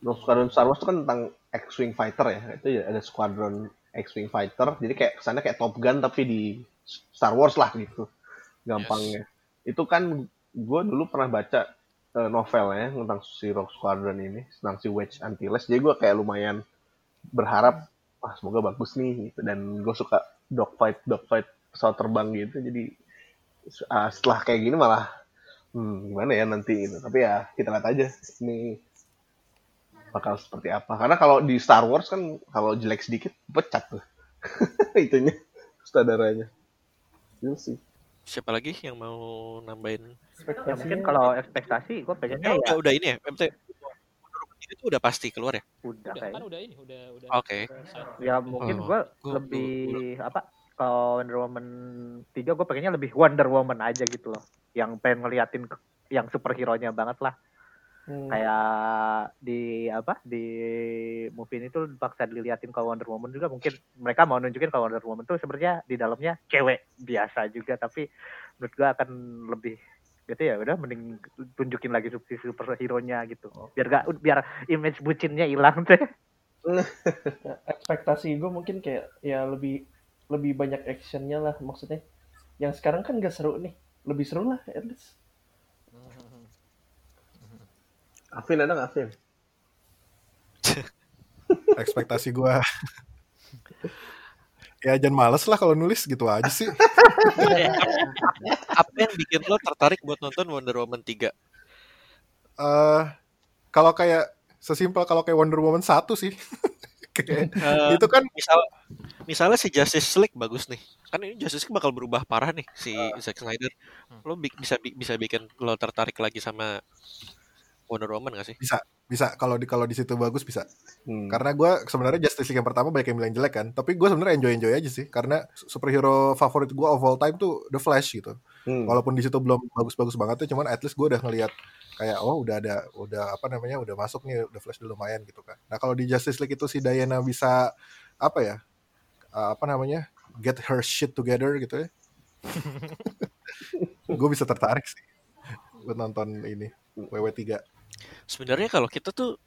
Rogue Squadron Star Wars itu kan tentang X-wing fighter ya. Itu ya ada squadron X-wing fighter. Jadi kayak kesannya kayak Top Gun tapi di Star Wars lah gitu gampangnya itu kan gue dulu pernah baca eh, novelnya tentang si Rogue Squadron ini tentang si Wedge Antilles jadi gue kayak lumayan berharap wah semoga bagus nih gitu dan gue suka dogfight dogfight pesawat terbang gitu jadi ah, setelah kayak gini malah hmm, gimana ya nanti gitu tapi ya kita lihat aja ini bakal seperti apa karena kalau di Star Wars kan kalau jelek sedikit pecat tuh [laughs] itunya sutradaranya We'll see. Siapa lagi yang mau nambahin? Ya mungkin kalau ekspektasi gue pengennya Eh, ya udah, udah ini ya, MT. Itu udah pasti keluar ya? udah Udah, kan kayak udah ini, udah udah. Oke. udah ya mungkin Oh, gue gua- lebih apa kalau Wonder Woman 3 gue pengennya lebih Wonder Woman aja gitu loh. Yang pengen ngeliatin yang superhero nya banget lah. Hmm. kayak di apa di movie ini tuh paksa diliatin kalau Wonder Woman juga. Mungkin mereka mau nunjukin kalau Wonder Woman tuh sebenarnya di dalamnya cewek biasa juga. Tapi menurut gua akan lebih gitu ya. Udah mending tunjukin lagi si superhero nya gitu biar gak biar image bucinnya hilang deh [laughs] ekspektasi gue mungkin kayak ya lebih lebih banyak actionnya lah maksudnya. Yang sekarang kan gak seru nih. Lebih seru lah at least. Afin ada nggak Afin? [laughs] ekspektasi gua. Ya jangan males lah kalau nulis gitu aja sih. [laughs] Apa yang bikin lo tertarik buat nonton Wonder Woman 3? eh kalau kayak sesimpel kalau kayak Wonder Woman 1 sih. [laughs] Kayak- Eh, itu kan misal misalnya si Justice League bagus nih kan ini Justice League bakal berubah parah nih si Zack Snyder. Lo bi- bisa bi- bisa bikin lo tertarik lagi sama Wonder Woman gak sih? Bisa kalau di kalau di situ bagus bisa. Hmm. karena gua sebenarnya Justice League yang pertama banyak yang bilang jelek kan. Tapi gue sebenarnya enjoy enjoy aja sih. Karena superhero favorit gua of all time tuh The Flash gitu. Hmm. walaupun di situ belum bagus-bagus banget tuh cuman at least gue udah ngelihat kayak oh udah ada udah apa namanya udah masuk nih udah flash udah lumayan gitu kan. Nah kalau di Justice League itu si Diana bisa apa ya uh, apa namanya get her shit together gitu ya [laughs] gue bisa tertarik sih buat nonton ini WW3 sebenarnya kalau kita tuh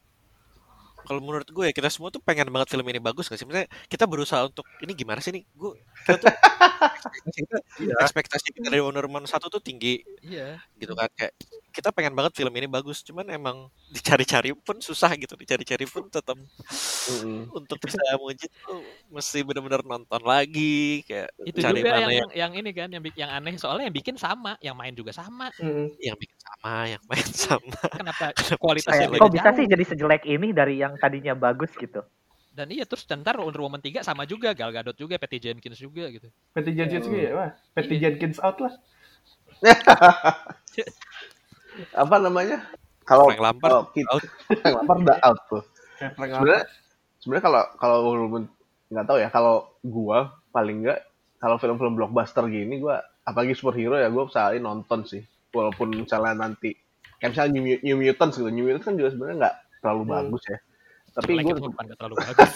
kalau menurut gue ya kita semua tuh pengen banget film ini bagus gak sih? Misalnya kita berusaha untuk ini gimana sih nih? Gue kita tuh ekspektasi [laughs] kita, ekspektasi kita dari Wonder Woman 1 tuh tinggi Iya. gitu kan kayak kita pengen banget film ini bagus cuman emang [laughs] dicari-cari pun susah gitu dicari-cari pun tetap Mm-mm. untuk bisa menguji tuh mesti benar-benar nonton lagi kayak Itu cari juga mana yang, yang yang ini kan yang yang aneh soalnya yang bikin sama, yang main juga sama. Mm-mm. yang bikin sama yang main [laughs] sama Kenapa kualitasnya kayak kok bisa jauh? sih jadi sejelek ini dari yang tadinya bagus gitu Dan iya terus dan ntar Wonder Woman 3 sama juga Gal Gadot juga, Patty Jenkins juga gitu. Patty Jenkins juga ya, wah. Patty Iya. Jenkins out lah. [laughs] Apa namanya? Kalau Frank Lampard kalau kita out. [laughs] Frank Lampard udah out tuh. Sebenarnya sebenarnya kalau kalau nggak tahu ya kalau gua paling nggak kalau film-film blockbuster gini gua apalagi superhero ya gua usahain nonton sih walaupun misalnya nanti kayak misalnya New, New Mutants gitu New Mutants kan juga sebenarnya nggak terlalu Hmm. bagus ya tapi gue nggak terlalu bagus.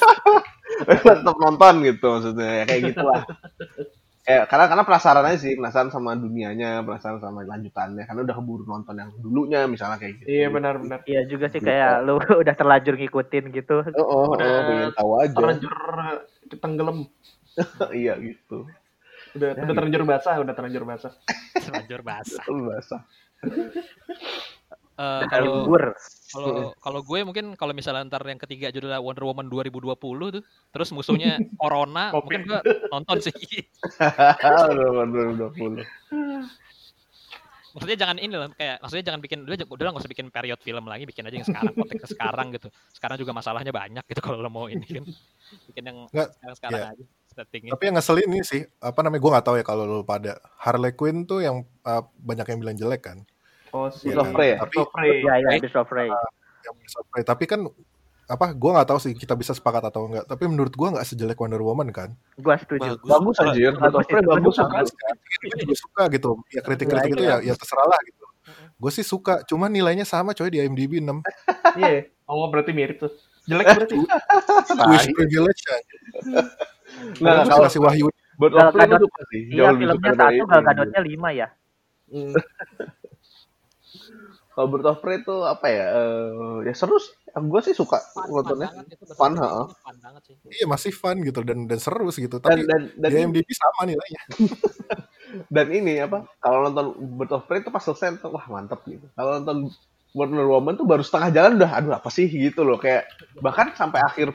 [laughs] tetap nonton gitu maksudnya ya, kayak gitulah [laughs] eh karena karena penasaran aja sih penasaran sama dunianya penasaran sama lanjutannya karena udah keburu nonton yang dulunya misalnya kayak gitu Iya benar-benar. iya juga sih Gitu. kayak lu [laughs] udah terlanjur ngikutin gitu oh, oh, oh, Udah pengen tahu aja Terlanjur tenggelam. [laughs] iya gitu Udah, Ya, udah terlanjur basah, udah terlanjur basah. Terlanjur basah. Basah Eh, Udah kalau libur. kalau kalau gue mungkin kalau misalnya ntar yang ketiga judulnya Wonder Woman 2020 tuh, terus musuhnya Corona, [laughs] mungkin gue nonton sih. [laughs] udah udah puluh. Maksudnya jangan ini loh kayak maksudnya jangan bikin udah udah lah, nggak usah bikin period film lagi bikin aja yang sekarang konteks ke sekarang gitu. Sekarang juga masalahnya banyak gitu kalau lo mau ini kan. Bikin yang Nggak, sekarang sekarang iya. aja settingnya. Tapi yang ngeselin ini sih, apa namanya gue nggak tahu ya kalau lu pada Harley Quinn tuh yang uh, banyak yang bilang jelek kan. Oh, si Iya Birds of Prey ya? Tapi Birds of Prey. ya ya? Birds of Prey yang Birds of Prey. Tapi kan apa? Gue nggak tahu sih kita bisa sepakat atau enggak. Tapi menurut gue nggak sejelek Wonder Woman kan. gua setuju bagus bagus anjir Bagus, bagus bagus. bagus Gue juga suka gitu. Ya kritik-kritik itu ya, ya terserah lah gitu. Gue sih suka, cuman nilainya sama coy di IMDb 6. [laughs] Iya. Oh, berarti mirip tuh. Jelek berarti. [laughs] Wish privilege ya. Nah, kalau kasih Wahyu Birds Gal of Prey gue suka sih iya suka filmnya satu Gal. Gadotnya lima ya [laughs] kalau Birds of Prey itu apa ya? eh, ya seru sih. Gue sih suka Fun, fun nontonnya. banget itu Fun, fun banget sih. Iya masih fun gitu dan dan seru sih gitu. Dan Tapi dan dan di ini, IMDb sama nilainya. [laughs] dan ini apa? Kalau nonton Birds of Prey itu pas selesai tuh, wah mantep gitu. Kalau nonton Wonder Woman tuh baru setengah jalan udah aduh apa sih gitu loh kayak bahkan sampai akhir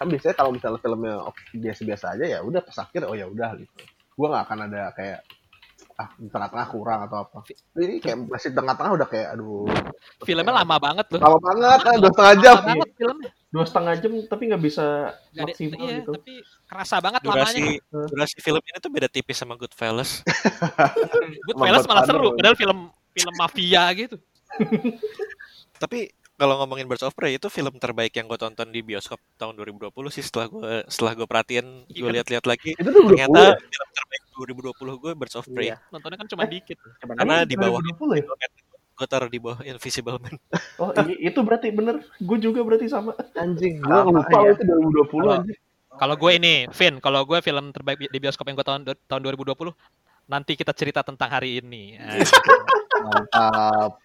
kan biasanya kalau misalnya filmnya biasa-biasa aja ya udah pas akhir oh ya udah gitu. Gua nggak akan ada kayak ah di tengah-tengah kurang atau apa. Ini kayak masih tengah-tengah udah kayak aduh Filmnya lama banget loh. lama banget kan udah setengah jam. Lama banget filmnya. Dua setengah jam tapi nggak bisa Gak ada, maksimal iya, gitu. tapi kerasa banget lamanya. durasi durasi film ini tuh beda tipis sama Goodfellas. [laughs] Goodfellas malah seru, padahal film film mafia gitu. Tapi kalau ngomongin Birds of Prey itu film terbaik yang gue tonton di bioskop tahun 2020 sih setelah gue setelah gue perhatiin gue Iya. lihat-lihat lagi Itu tuh 20 ternyata ya? film terbaik 2020 gue Birds of Prey Iya. Nontonnya kan cuma dikit. Cuman karena di bawah 2020 ya? gue taruh di bawah Invisible Man. [laughs] Oh itu berarti bener. Gue juga berarti sama. Anjing, gua Sama, lupa iya. itu 2020 Kalau- anjing. Kalau gue ini, Vin, kalau gue film terbaik di bioskop yang gue tahun tahun 2020, nanti kita cerita tentang hari ini. Ah, [laughs] Mantap.